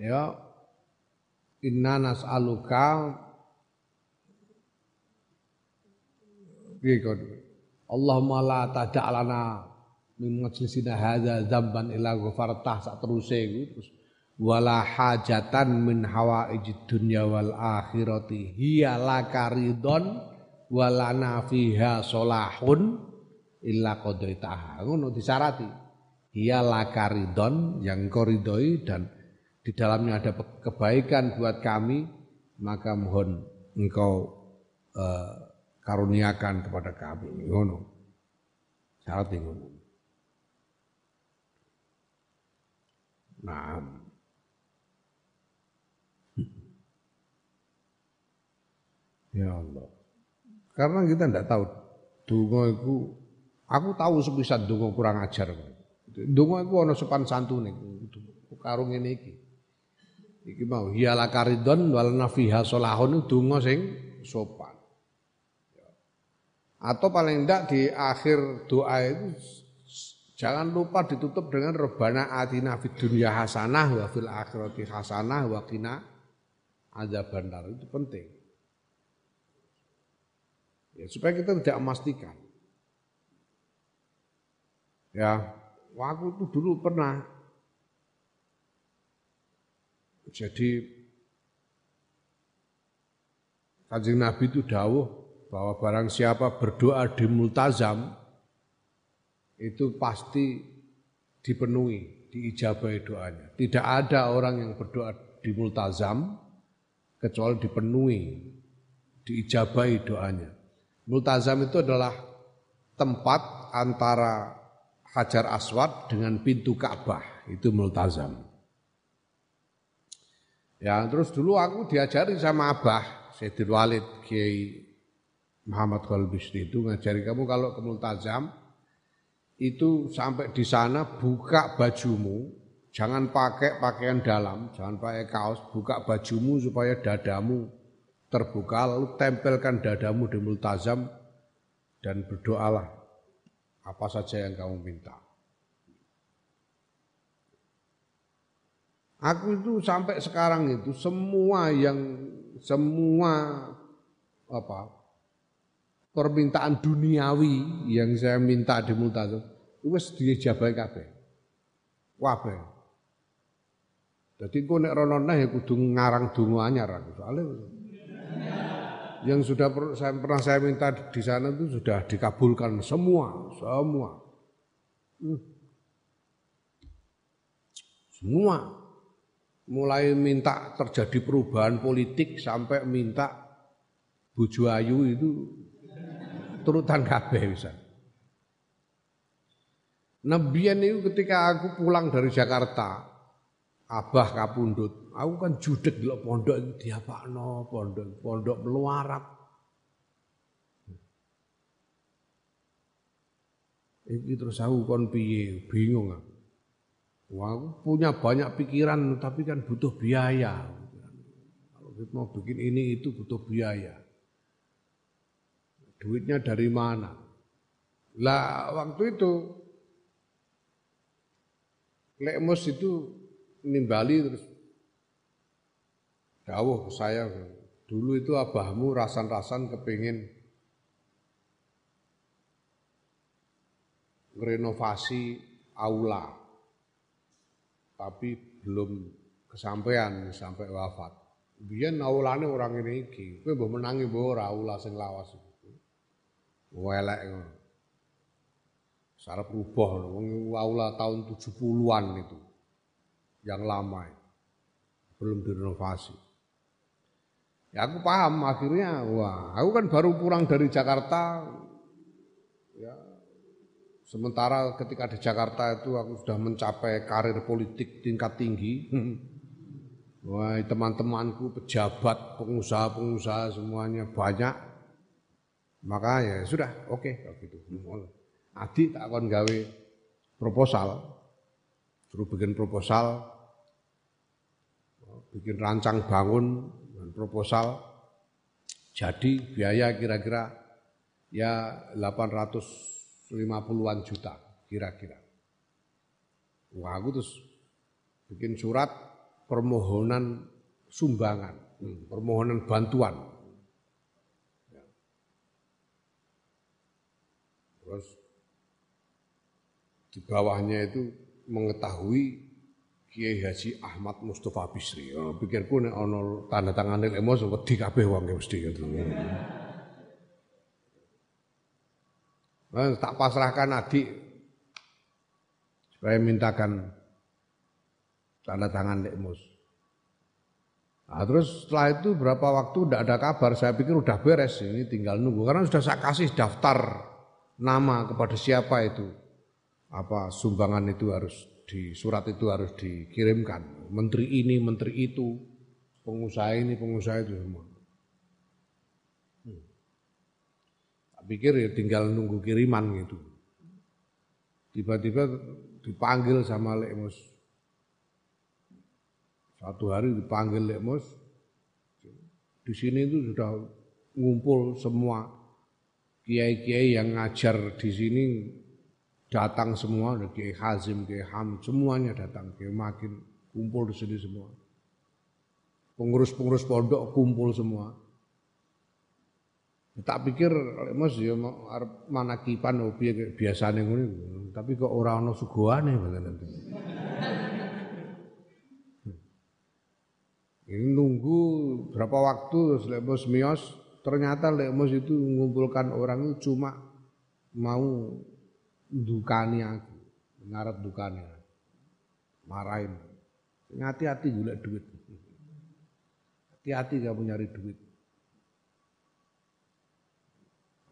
Ya inna nas'aluka. Allahumma la tada'lana min majlisina hadza dzamban ila ghafartah sak teruse iku terus wala hajatan min hawaijid dunya wal akhirati hiya lakaridon walana fiha solahun illa qadaitaha ngono disarati hiya lakaridon yang koridoi dan di dalamnya ada kebaikan buat kami, maka mohon engkau uh, karuniakan kepada kami. Ngono. Syarat ngono. Nah. Ya Allah. Karena kita tidak tahu dungo itu aku tahu sepisah dungo kurang ajar. Dungo itu ono sopan santun karung ini iki. Iki mau hiala karidon wal nafiha solahun donga sing sopan. Atau paling tidak di akhir doa itu jangan lupa ditutup dengan rebana atina fid dunya hasanah wa fil akhirati hasanah wa qina adzabannar. Itu penting. Ya, supaya kita tidak memastikan. Ya, waktu itu dulu pernah jadi Kanjeng Nabi itu dawuh bahwa barang siapa berdoa di multazam itu pasti dipenuhi, diijabahi doanya. Tidak ada orang yang berdoa di multazam kecuali dipenuhi, diijabahi doanya. Multazam itu adalah tempat antara Hajar Aswad dengan pintu Ka'bah, itu multazam. Ya terus dulu aku diajari sama Abah Sayyidul Walid Kiai Muhammad Khalil Bisri itu ngajari kamu kalau ke Multazam itu sampai di sana buka bajumu, jangan pakai pakaian dalam, jangan pakai kaos, buka bajumu supaya dadamu terbuka, lalu tempelkan dadamu di multazam dan berdoalah apa saja yang kamu minta. Aku itu sampai sekarang itu semua yang semua apa permintaan duniawi yang saya minta di multazam wis dijabahi kabeh. Kabeh. Dadi engko nek rono ya kudu ngarang donga anyar aku soalnya yang sudah saya pernah saya minta di sana itu sudah dikabulkan semua, semua. Hmm. Semua mulai minta terjadi perubahan politik sampai minta bojo ayu itu turutan kabeh bisa. Nebian itu ketika aku pulang dari Jakarta, Abah kapundut, aku kan judek di pondok itu no pondok, pondok meluarat. Ini terus aku kon bingung aku. Wah, punya banyak pikiran tapi kan butuh biaya. Kalau kita mau bikin ini itu butuh biaya. Duitnya dari mana? Lah waktu itu Lekmus itu nimbali terus dawuh saya dulu itu abahmu rasan-rasan kepingin renovasi aula tapi belum kesampaian sampai wafat. Biyen aulane orang ini iki, kowe mbok menangi mbok ora aula sing lawas. Welek ngono. Secara berubah, aula tahun 70-an itu. Yang lama belum direnovasi. Ya aku paham akhirnya, wah aku kan baru pulang dari Jakarta, ya sementara ketika di Jakarta itu aku sudah mencapai karir politik tingkat tinggi. Wah teman-temanku pejabat, pengusaha-pengusaha semuanya banyak. Maka ya sudah, oke okay, gitu. Adi tak akan gawe proposal, suruh bikin proposal, bikin rancang bangun dan proposal, jadi biaya kira-kira ya 850-an juta kira-kira. Wah aku terus bikin surat permohonan sumbangan, hmm, permohonan bantuan. Ya. Terus di bawahnya itu mengetahui Kiai Haji Ahmad Mustafa Bisri. Oh, pikirku nek ana tanda tangan emos wedi kabeh wong mesti gitu. Nah, tak pasrahkan adik supaya mintakan tanda tangan emos. Nah, terus setelah itu berapa waktu tidak ada kabar, saya pikir udah beres, ini tinggal nunggu. Karena sudah saya kasih daftar nama kepada siapa itu apa sumbangan itu harus di surat itu harus dikirimkan. Menteri ini, menteri itu, pengusaha ini, pengusaha itu semua. Hmm. Tak pikir ya tinggal nunggu kiriman gitu. Tiba-tiba dipanggil sama Lekmus. Satu hari dipanggil Lekmus. Di sini itu sudah ngumpul semua kiai-kiai yang ngajar di sini datang semua, Kiai Hazim, Kiai Ham, semuanya datang, Kiai Makin kumpul di sini semua. Pengurus-pengurus pondok kumpul semua. Tak pikir Mas ya mana kipan oh piye biasane ngono tapi kok ora ana suguhane nanti. Ini nunggu berapa waktu Lemos Mios ternyata Lemos itu mengumpulkan orang itu cuma mau dukani aku, ngarep dukani. Marahin. Hati-hati juga duit. Hati-hati kamu nyari duit.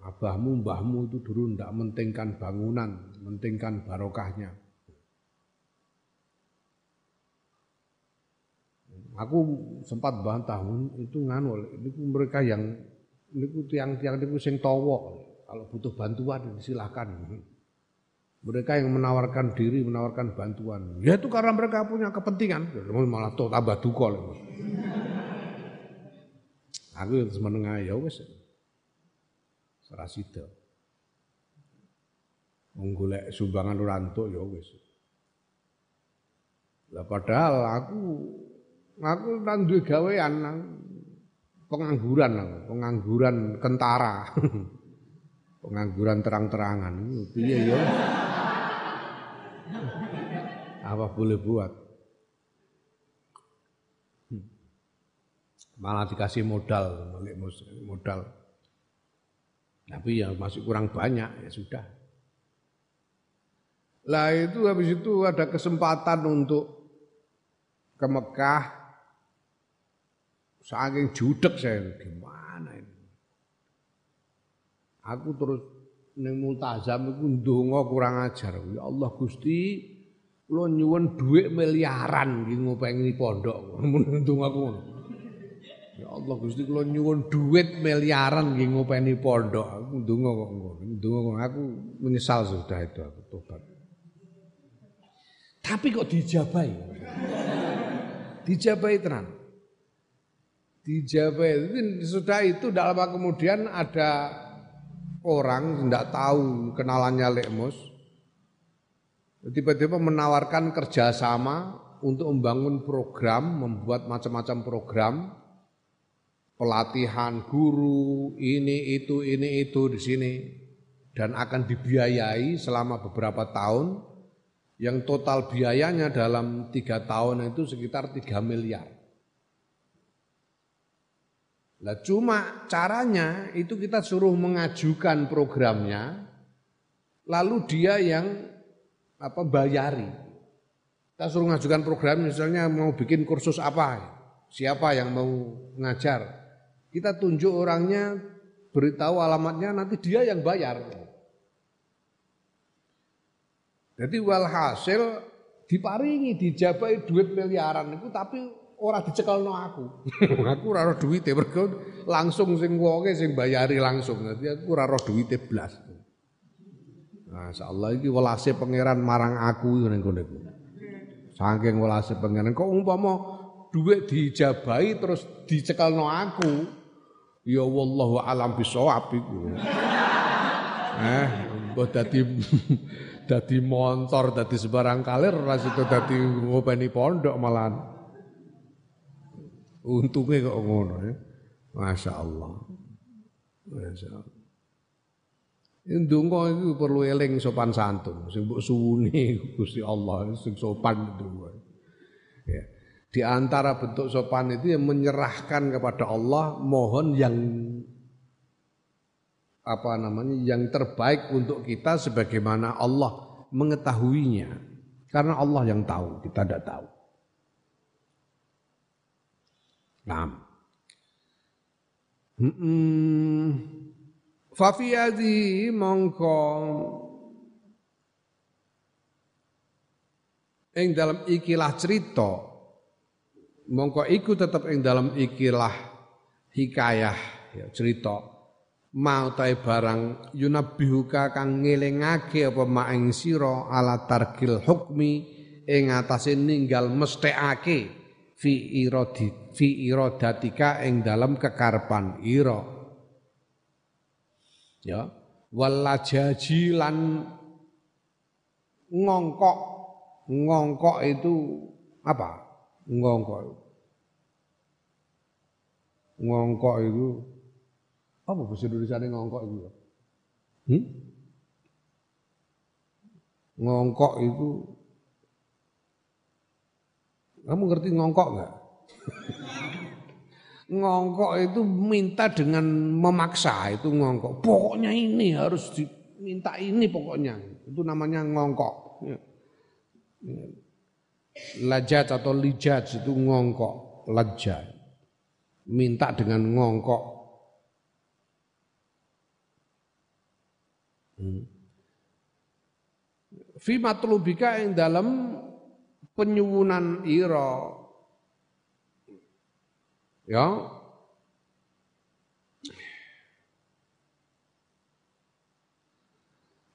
Abahmu, mbahmu itu dulu ndak mentingkan bangunan, mentingkan barokahnya. Aku sempat bantah itu nganu, ini mereka yang ini tiang-tiang ini sing towo, kalau butuh bantuan silahkan. Mereka yang menawarkan diri, menawarkan bantuan. Ya itu karena mereka punya kepentingan. Malah tuh tambah dukol. Aku yang menengah ya wes. Serasida. Menggolek sumbangan rantuk ya wes. Lah padahal aku aku nang duwe gawean pengangguran pengangguran kentara. pengangguran terang-terangan. Piye ya? Apa boleh buat? Hmm. Malah dikasih modal, modal. Tapi ya masih kurang banyak, ya sudah. Lah itu habis itu ada kesempatan untuk ke Mekah. Saking judek saya, gimana? Aku terus ning multazam iku ndonga kurang ajar. Ya Allah Gusti, kula nyuwun dhuwit miliaran iki ngopengi pondok. Ndonga ngono. Ya Allah Gusti kula nyuwun dhuwit miliaran nggih ngopeni pondok. Aku ndonga kok ngono. Ndonga aku menyesal sudah itu aku tobat. Tapi kok dijabai? dijabai tenan. Dijabai sudah itu tidak lama kemudian ada orang tidak tahu kenalannya Lekmus tiba-tiba menawarkan kerjasama untuk membangun program, membuat macam-macam program pelatihan guru ini itu ini itu di sini dan akan dibiayai selama beberapa tahun yang total biayanya dalam tiga tahun itu sekitar tiga miliar. Lah cuma caranya itu kita suruh mengajukan programnya, lalu dia yang apa bayari. Kita suruh ngajukan program misalnya mau bikin kursus apa, siapa yang mau ngajar. Kita tunjuk orangnya, beritahu alamatnya, nanti dia yang bayar. Jadi walhasil diparingi dijabai duit miliaran itu tapi ora dicekelno aku. aku ora roh duwite mergo langsung sing wonge sing bayari langsung. Dadi aku ora roh duwite blas. Masyaallah iki welase pangeran marang aku ning kene iku. Saking welase pangeran kok umpama duit dijabahi terus dicekelno aku. Ya wallahu alam bisawab iku. Eh, mbok dadi dadi montor, dadi sebarang kalir ora sido dadi ngopeni pondok malahan. Untungnya kok ngono ya. Masya Allah. Masya Allah. Ndonga itu perlu eling sopan santun, sing suwuni Gusti Allah sing sopan itu. Ya. Di antara bentuk sopan itu yang menyerahkan kepada Allah mohon yang apa namanya yang terbaik untuk kita sebagaimana Allah mengetahuinya. Karena Allah yang tahu, kita tidak tahu. Nah. Hmm. Fafiyadi mongko ing dalam ikilah cerita mongko iku tetep ing dalam ikilah hikayah ya cerita mau tae barang yunabihuka kang ngelingake apa maing sira ala tarkil hukmi ing atase ninggal mesthekake fi iradi fi iradatika ing dalam kekarepan ira ya. Walajaji lan ngongkok ngongkok itu apa? Ngongkok. Ngongkok itu apa bahasa Indonesia ngongkok itu hmm? ngongkok itu kamu ngerti ngongkok nggak? ngongkok itu minta dengan memaksa itu ngongkok. Pokoknya ini harus diminta ini pokoknya. Itu namanya ngongkok. Ya. Lajat atau lijat itu ngongkok, lajat. Minta dengan ngongkok. Hmm. Fi matlubika yang dalam penyuwunan ira. Ya.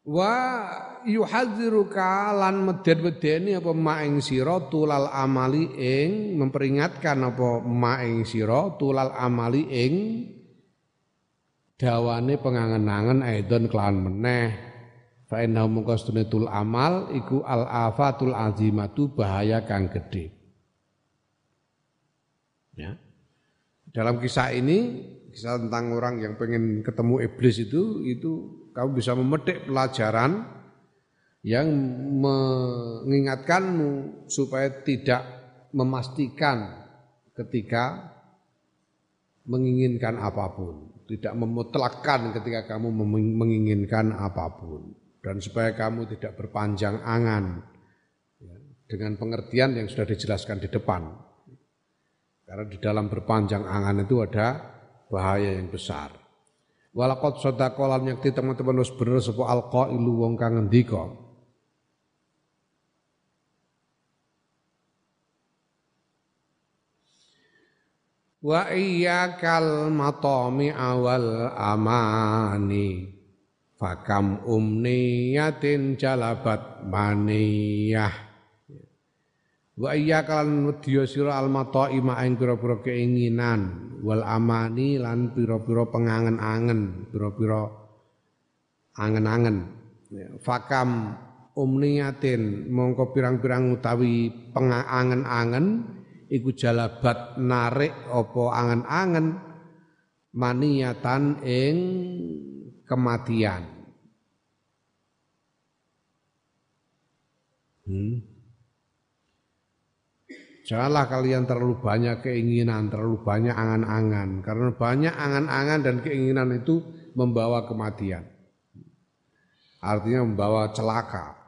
Wa yuhadziruka lan meden-medeni apa maing sira tulal amali ing memperingatkan apa maing sira tulal amali ing dawane pengangen-angen aidon kelawan meneh Fa innahu mungkastune amal iku al afatul azimatu bahaya kang gede. Ya. Dalam kisah ini, kisah tentang orang yang pengen ketemu iblis itu, itu kamu bisa memetik pelajaran yang mengingatkanmu supaya tidak memastikan ketika menginginkan apa pun, tidak memutlakkan ketika kamu menginginkan apa pun dan supaya kamu tidak berpanjang angan ya, dengan pengertian yang sudah dijelaskan di depan. Karena di dalam berpanjang angan itu ada bahaya yang besar. Walakot sodakolan yang teman-teman harus bener sepo alqailu wong kang ngendika. Wa iyyakal matami awal amani Fakam umniyatin jalabat maniyah. Wa iya kalan wedya sira almata'i ing pira-pira keinginan wal amani lan pira-pira pengangen-angen, pira-pira angen-angen. Fakam umniyatin mongko pirang-pirang utawi pengangen-angen iku jalabat narik apa angen-angen maniyatan ing kematian. Hmm. Janganlah kalian terlalu banyak keinginan, terlalu banyak angan-angan. Karena banyak angan-angan dan keinginan itu membawa kematian. artinya membawa celaka.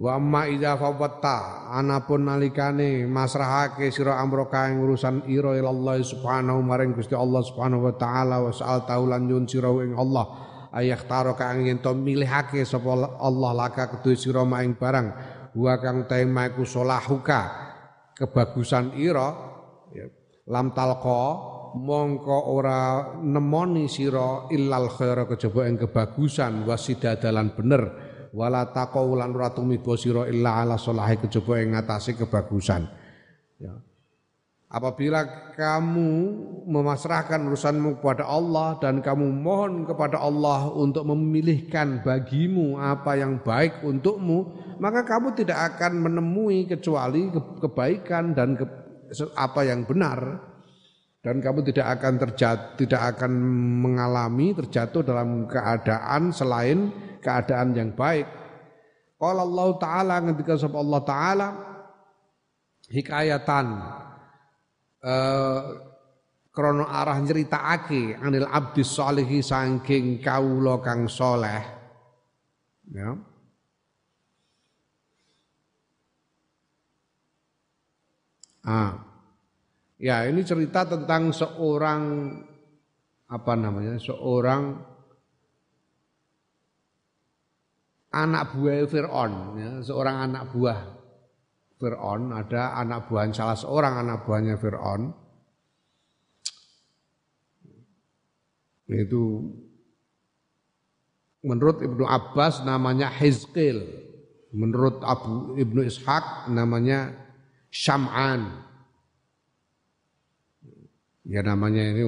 Wa amma idza fawatta anapun nalikane masrahake sira amroka ing urusan ira Allah subhanahu maring Gusti Allah subhanahu wa taala wa sa'al taulan nyun sira ing Allah ayah taro kang yen to milihake sapa Allah laka kedue sira maing barang wa kang tema iku solahuka kebagusan ira ya, lam talqa mongko ora nemoni sira illal khaira kejaba ing kebagusan wasidadalan bener wala taqawulan ora tumiba sira illa ala salahi kejaba ing ngatasi kebagusan. Ya. Apabila kamu memasrahkan urusanmu kepada Allah dan kamu mohon kepada Allah untuk memilihkan bagimu apa yang baik untukmu, maka kamu tidak akan menemui kecuali kebaikan dan ke, apa yang benar. Dan kamu tidak akan terjatuh, tidak akan mengalami terjatuh dalam keadaan selain keadaan yang baik. Qala Allah taala ketika sapa Allah taala hikayatan eh krono arah nyeritakake anil abdi sholihi saking kawula kang soleh ya Ah. Ya, ini cerita tentang seorang apa namanya? Seorang anak buah Fir'aun, ya, seorang anak buah. Fir'aun, ada anak buah salah seorang anak buahnya Fir'aun, itu menurut Ibnu Abbas namanya Hizqil, menurut Abu Ibnu Ishaq namanya Syam'an. Ya namanya ini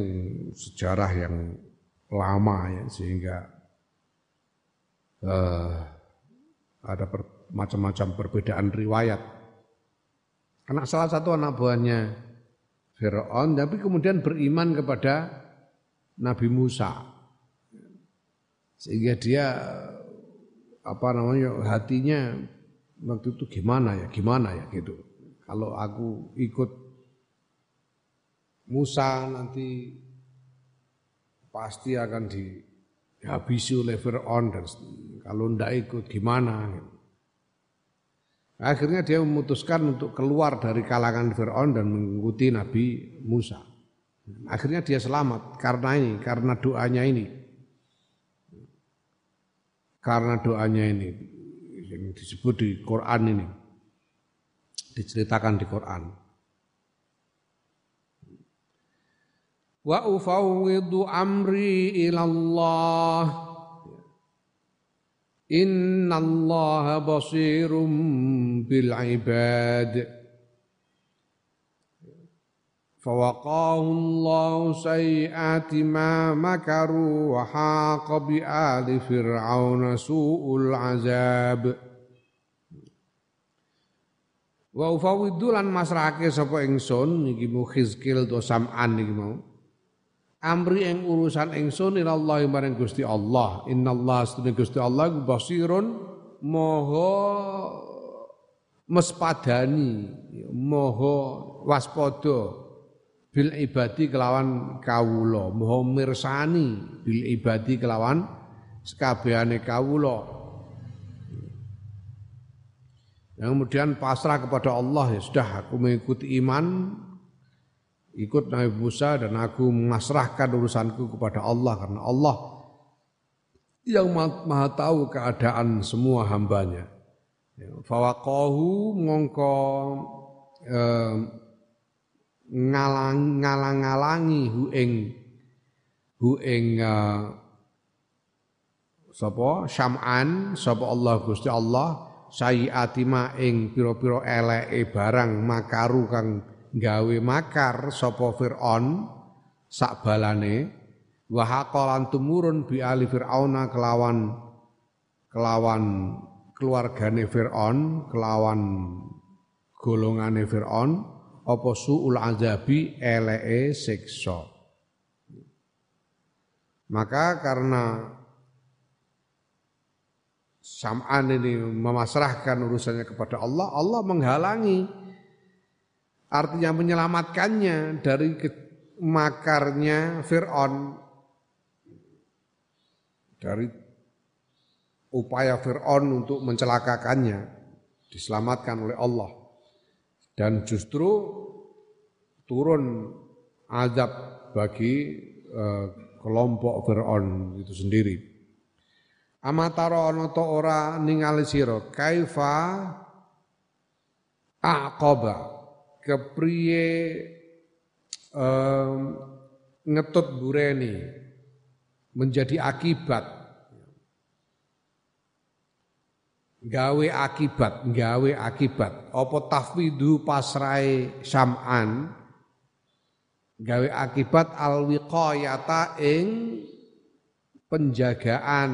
sejarah yang lama ya sehingga uh, ada macam-macam perbedaan riwayat. Anak salah satu anak buahnya Fir'aun, tapi kemudian beriman kepada Nabi Musa. Sehingga dia apa namanya hatinya waktu itu gimana ya, gimana ya gitu. Kalau aku ikut Musa nanti pasti akan dihabisi oleh Fir'aun dan kalau ndak ikut gimana? Akhirnya dia memutuskan untuk keluar dari kalangan Fir'aun dan mengikuti Nabi Musa. Akhirnya dia selamat karena ini, karena doanya ini. Karena doanya ini yang disebut di Quran ini. Diceritakan di Quran. Wa ufawwidu amri ilallah Inna Allah basirum bil ibad فوقاه الله سيئات ما مكروا وحاق بآل فرعون سوء العذاب Wa ufawiddu lan masrahake sapa ingsun iki mu khizkil to sam'an iki mau amri ing urusan ingsun Allah maring Gusti Allah. Innallaha astune Gusti Allah basirun moho mespadani moho waspada bil ibadi kelawan kawula moho mirsani bil ibadi kelawan sekabehane kawula. Yang kemudian pasrah kepada Allah ya sudah aku mengikuti iman ikut Nabi Musa dan aku memasrahkan urusanku kepada Allah karena Allah yang maha tahu keadaan semua hambanya. Ya, fawaqahu mongko eh, ngalang ngalang ngalangi hu ing hu ing eh, sapa syam'an sapa Allah Gusti Allah sayiati ma ing pira-pira eleke barang makaru kang gawe makar sapa Firaun sak balane wa haqalan tumurun bi ali fir'auna kelawan kelawan keluargane Firaun kelawan golongane Firaun apa suul azabi elee siksa. Maka karena Sam'an ini memasrahkan urusannya kepada Allah, Allah menghalangi artinya menyelamatkannya dari makarnya Fir'aun. Dari upaya Fir'aun untuk mencelakakannya. Diselamatkan oleh Allah. Dan justru turun azab bagi uh, kelompok Fir'aun itu sendiri. Amataro ta ora ningali sira? Kaifa aqaba kepriye um, ngetut bureni menjadi akibat. Gawe akibat, gawe akibat. Apa tafwidu pasrai sam'an? Gawe akibat alwiqayata ing penjagaan.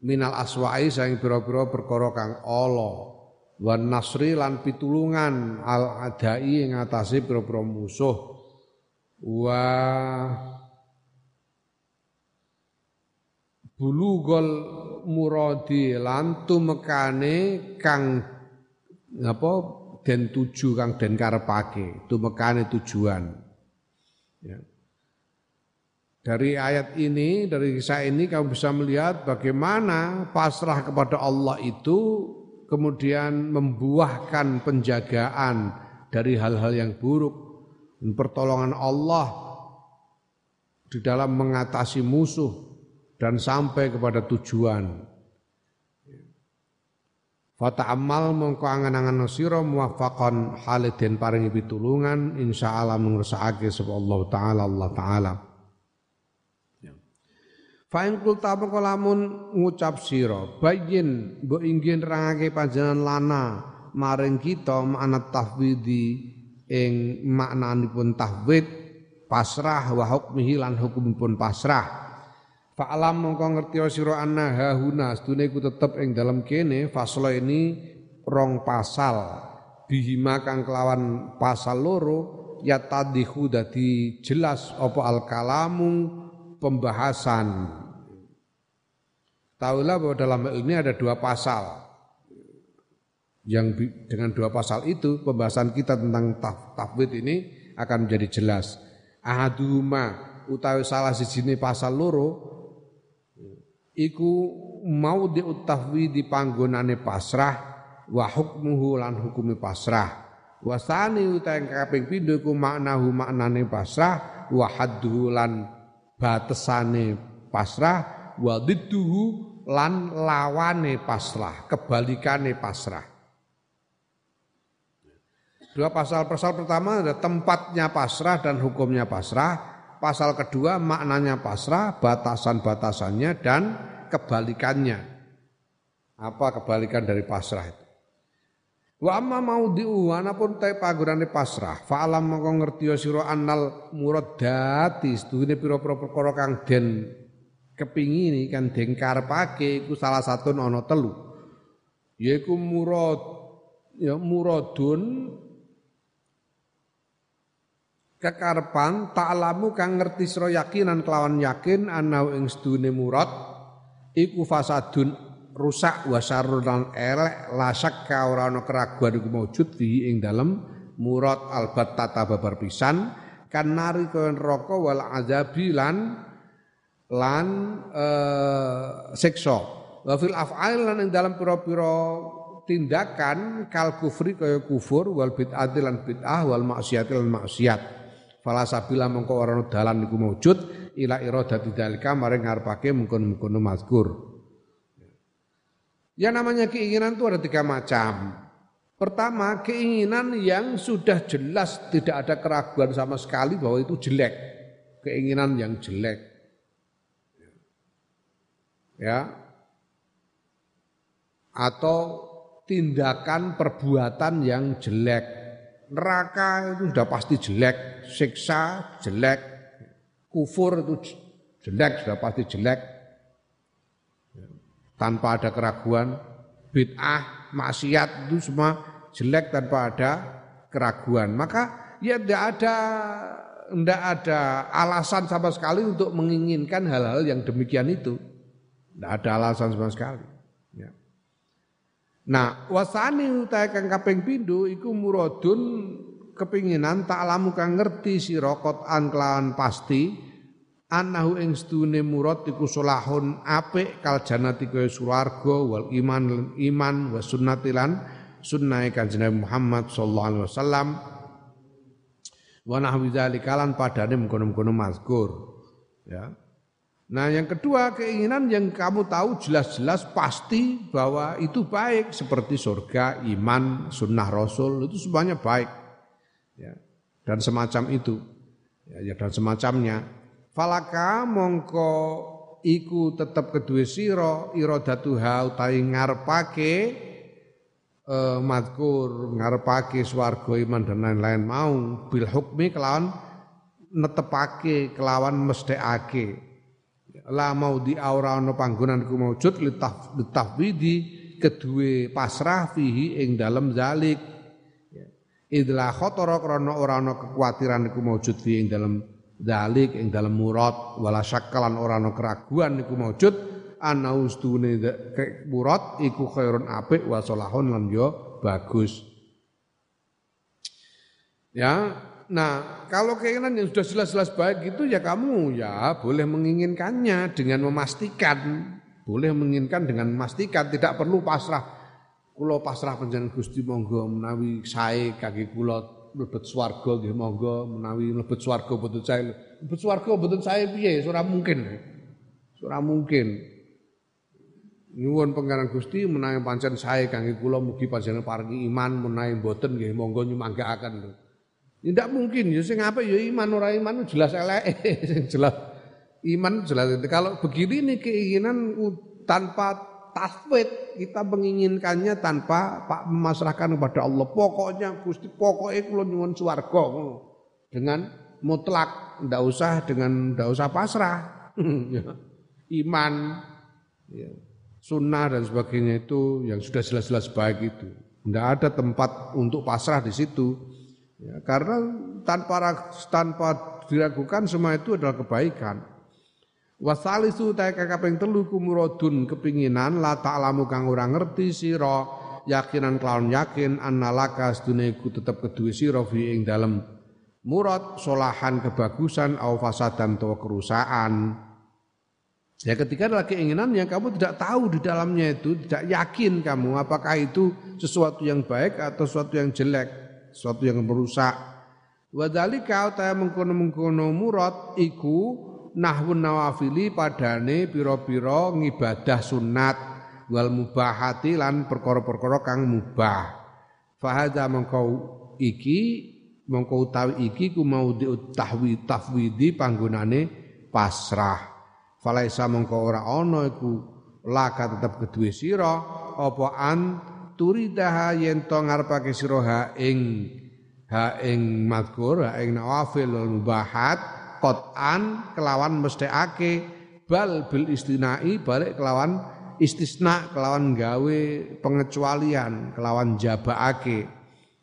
Minal aswa'i sang pira-pira perkara ala wan nasri lan pitulungan al adai ing atase pira-pira musuh wa bulugol muradi lan tumekane kang apa den tuju kang den karepake tumekane tujuan ya. Dari ayat ini, dari kisah ini kamu bisa melihat bagaimana pasrah kepada Allah itu kemudian membuahkan penjagaan dari hal-hal yang buruk dan pertolongan Allah di dalam mengatasi musuh dan sampai kepada tujuan. Fata amal mongko angan-angan sira muwaffaqan haliden paringi pitulungan insyaallah ngersakake sapa Allah taala Allah taala. Ya. Fa in kulta lamun ngucap sira bayin mbok inggih nerangake panjenengan lana maring kita makna tafwidi ing maknanipun tahwid pasrah wa hukmihi lan hukumipun pasrah Fa'alam mongko ngerti sira anna hahuna sedune iku tetep ing dalam kene faslo ini rong pasal bihima kang kelawan pasal loro ya tadihu dadi jelas apa al kalamu pembahasan. Taulah bahwa dalam hal ini ada dua pasal. Yang dengan dua pasal itu pembahasan kita tentang taf, tafwid ini akan menjadi jelas. Ahaduma utawi salah siji pasal loro iku mau diutahwi di panggonane pasrah wa hukmuhu lan hukumi pasrah. Wasani utai kaping pindho iku maknahu maknane pasrah wa hadduhu lan batesane pasrah wa didduhu lan lawane pasrah kebalikane pasrah dua pasal-pasal pertama ada tempatnya pasrah dan hukumnya pasrah pasal kedua maknanya pasrah, batasan-batasannya dan kebalikannya. Apa kebalikan dari pasrah itu? Wa amma maudhi'u anapun ta pagurane pasrah, fa alam mongko ngerti sira annal muradati sedune pira-pira perkara kang den kepingini kan den karepake iku salah satu ana telu. Yaiku murad ya muradun kekarepan ta'lamu kang ngerti sira yakinan kelawan yakin ana ing sedune murad iku fasadun rusak wa syarrun elek la syakka ora ana keraguan iku maujud fi ing dalem murad albat tata babar pisan kan nari kaya neraka wal azabi lan lan uh, siksa wa fil af'al lan ing dalem pira-pira tindakan kal kufri kaya kufur wal bid'ati lan bid'ah wal maksiat lan maksiat Fala sabila mongko ora dalan iku maujud ila iradati dalika maring ngarepake mungkon-mungkon mazkur. Ya namanya keinginan itu ada tiga macam. Pertama, keinginan yang sudah jelas tidak ada keraguan sama sekali bahwa itu jelek. Keinginan yang jelek. Ya. Atau tindakan perbuatan yang jelek neraka itu sudah pasti jelek, siksa jelek, kufur itu jelek, sudah pasti jelek. Tanpa ada keraguan, bid'ah, maksiat itu semua jelek tanpa ada keraguan. Maka ya tidak ada tidak ada alasan sama sekali untuk menginginkan hal-hal yang demikian itu. Tidak ada alasan sama sekali. Nah, wasani utahe kang kaping iku muradun kepinginan tak lamu kang ngerti sira an kelawan pasti Anahu ing stune murad iku solahun apik kal jannati kaya swarga wal iman iman wa sunnatilan sunnah kanjeng Muhammad sallallahu alaihi wasallam wa nahwi dzalika lan padane mengkono-mengkono mazkur ya Nah yang kedua keinginan yang kamu tahu jelas-jelas pasti bahwa itu baik seperti surga, iman, sunnah rasul itu semuanya baik. Ya. Dan semacam itu. Ya, ya dan semacamnya. Falaka mongko iku tetap kedua siro irodatuha utai ngarepake eh, madkur ngarepake swarga iman dan lain-lain mau bil hukmi kelawan netepake kelawan mestekake la mau di aura ana panggonan ku maujud litafwidi kedue pasrah fihi ing dalem zalik ya. idla khotara krana ora ana kekhawatiran iku maujud fihi ing dalem zalik ing dalem murad wala syakkalan ora ana keraguan iku maujud ana ustune murad iku khairun apik wa salahun lan yo bagus ya Nah, kalau keinginan yang sudah jelas-jelas baik itu ya kamu ya boleh menginginkannya dengan memastikan, boleh menginginkan dengan memastikan, tidak perlu pasrah. Kulo pasrah panjenengan Gusti monggo menawi sae kaki kulo mlebet swarga nggih monggo menawi mlebet swarga boten sae. Mlebet swarga boten sae piye? Ora mungkin. Ora mungkin. Nyuwun pangeran Gusti menawi pancen sae kangge kula mugi panjenengan paringi iman menawi boten nggih monggo nyumanggaaken lho. Tidak mungkin ya sing apa ya iman ora iman jelas elek sing jelas iman jelas kalau begini nih keinginan tanpa taswid kita menginginkannya tanpa pak memasrahkan kepada Allah pokoknya Gusti pokoknya kula nyuwun swarga dengan mutlak ndak usah dengan ndak usah pasrah ya. iman ya. sunnah dan sebagainya itu yang sudah jelas-jelas baik itu ndak ada tempat untuk pasrah di situ Ya, karena tanpa tanpa diragukan semua itu adalah kebaikan. Wasalisu ta kaping telu kumurodun kepinginan la ta'lamu kang ora ngerti sira yakinan kelawan yakin annalaka sedune iku tetep kedue sira fi ing dalem murad solahan kebagusan au fasadan atau kerusakan. Ya ketika adalah keinginan yang kamu tidak tahu di dalamnya itu, tidak yakin kamu apakah itu sesuatu yang baik atau sesuatu yang jelek sesuatu yang merusak. Wadhalika ta mengkono-mengkono murad iku nahwun nawafili padane pira-pira ngibadah sunat wal mubahati lan perkara-perkara kang mubah. Fahadha mengkau iki mengkau utawi iki ku mau tahwi tafwidi panggonane pasrah. Falaisa mengkau ora ana iku laka tetep kedue sira apa an turidaha yen to ngarepake sira ha ing ha ing mazkur ha ing nawafil mubahat qatan kelawan mesthekake bal bil istinai balik kelawan istisna kelawan gawe pengecualian kelawan jabaake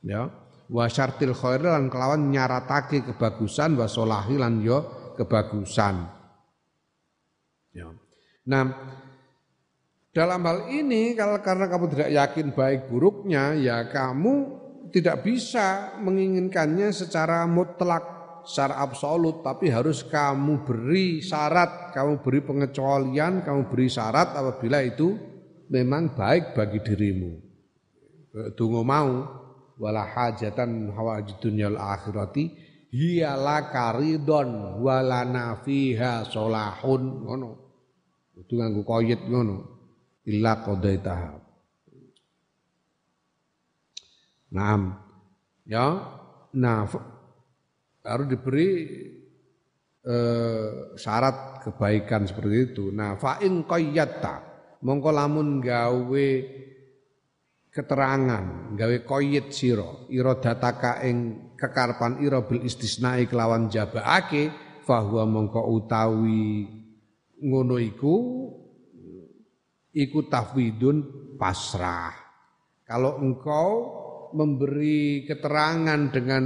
ya. Wa syartil khair lan kelawan nyaratake kebagusan wa solahi lan yo kebagusan ya. Nah dalam hal ini kalau karena kamu tidak yakin baik buruknya ya kamu tidak bisa menginginkannya secara mutlak, secara absolut, tapi harus kamu beri syarat, kamu beri pengecualian, kamu beri syarat apabila itu memang baik bagi dirimu. Tunggu mau wala hajatan hawajid dunyal akhirati hiya karidon wala nafiha solahun ngono. Itu nganggo koyit ngono illa qadaitaha. Naam. Ya. Nah, harus diberi eh, syarat kebaikan seperti itu. Nah, fa in qayyatta mongko lamun gawe keterangan, gawe koyit sira, iradataka ing kekarepan ira bil istisnai kelawan jabaake fahuwa mongko utawi ngono iku tafwidun pasrah. Kalau engkau memberi keterangan dengan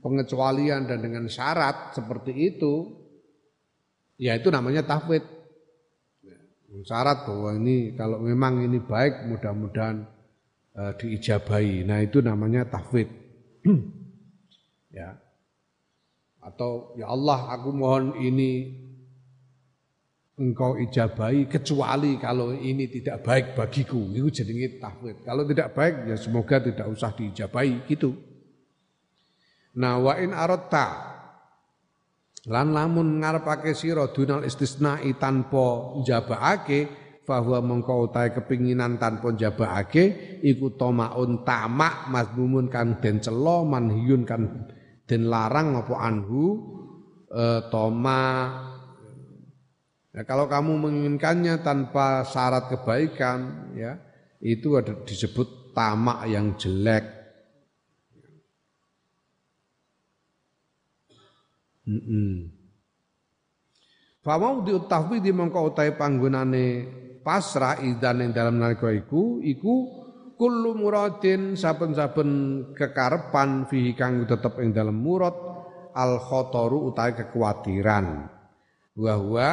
pengecualian dan dengan syarat seperti itu, ya itu namanya tafwid. Syarat bahwa ini kalau memang ini baik mudah-mudahan uh, diijabahi. Nah itu namanya tafwid. ya. atau ya Allah aku mohon ini engkau ijabahi kecuali kalau ini tidak baik bagiku itu jenenge tahwid kalau tidak baik ya semoga tidak usah diijabahi gitu nah wa in aratta lan lamun ngarepake sira dunal istisna'i tanpa njabaake bahwa mengkau utai kepinginan tanpa njabaake iku tomaun tamak mazmumun kan den celo manhiyun kan den larang apa anhu e, toma Ya, kalau kamu menginginkannya tanpa syarat kebaikan, ya itu ada disebut tamak yang jelek. Famau diutahui di mongko utai panggunane pasrah idan yang dalam nalika iku iku kullu muradin saben-saben kekarepan fihi kang tetep ing dalam murad al khotoru utai kekhawatiran bahwa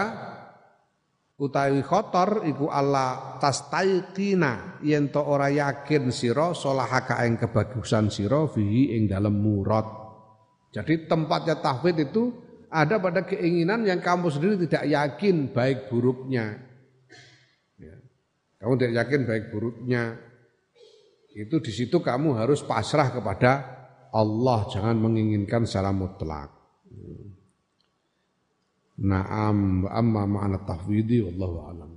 utawi khotor iku Allah tastaiqina yen to ora yakin sira solahaka ing kebagusan sira fihi ing dalem murad. Jadi tempatnya tahfid itu ada pada keinginan yang kamu sendiri tidak yakin baik buruknya. Ya. Kamu tidak yakin baik buruknya. Itu di situ kamu harus pasrah kepada Allah, jangan menginginkan secara mutlak. Hmm. Naam amma ma'ana tahwidi wallahu a'lam.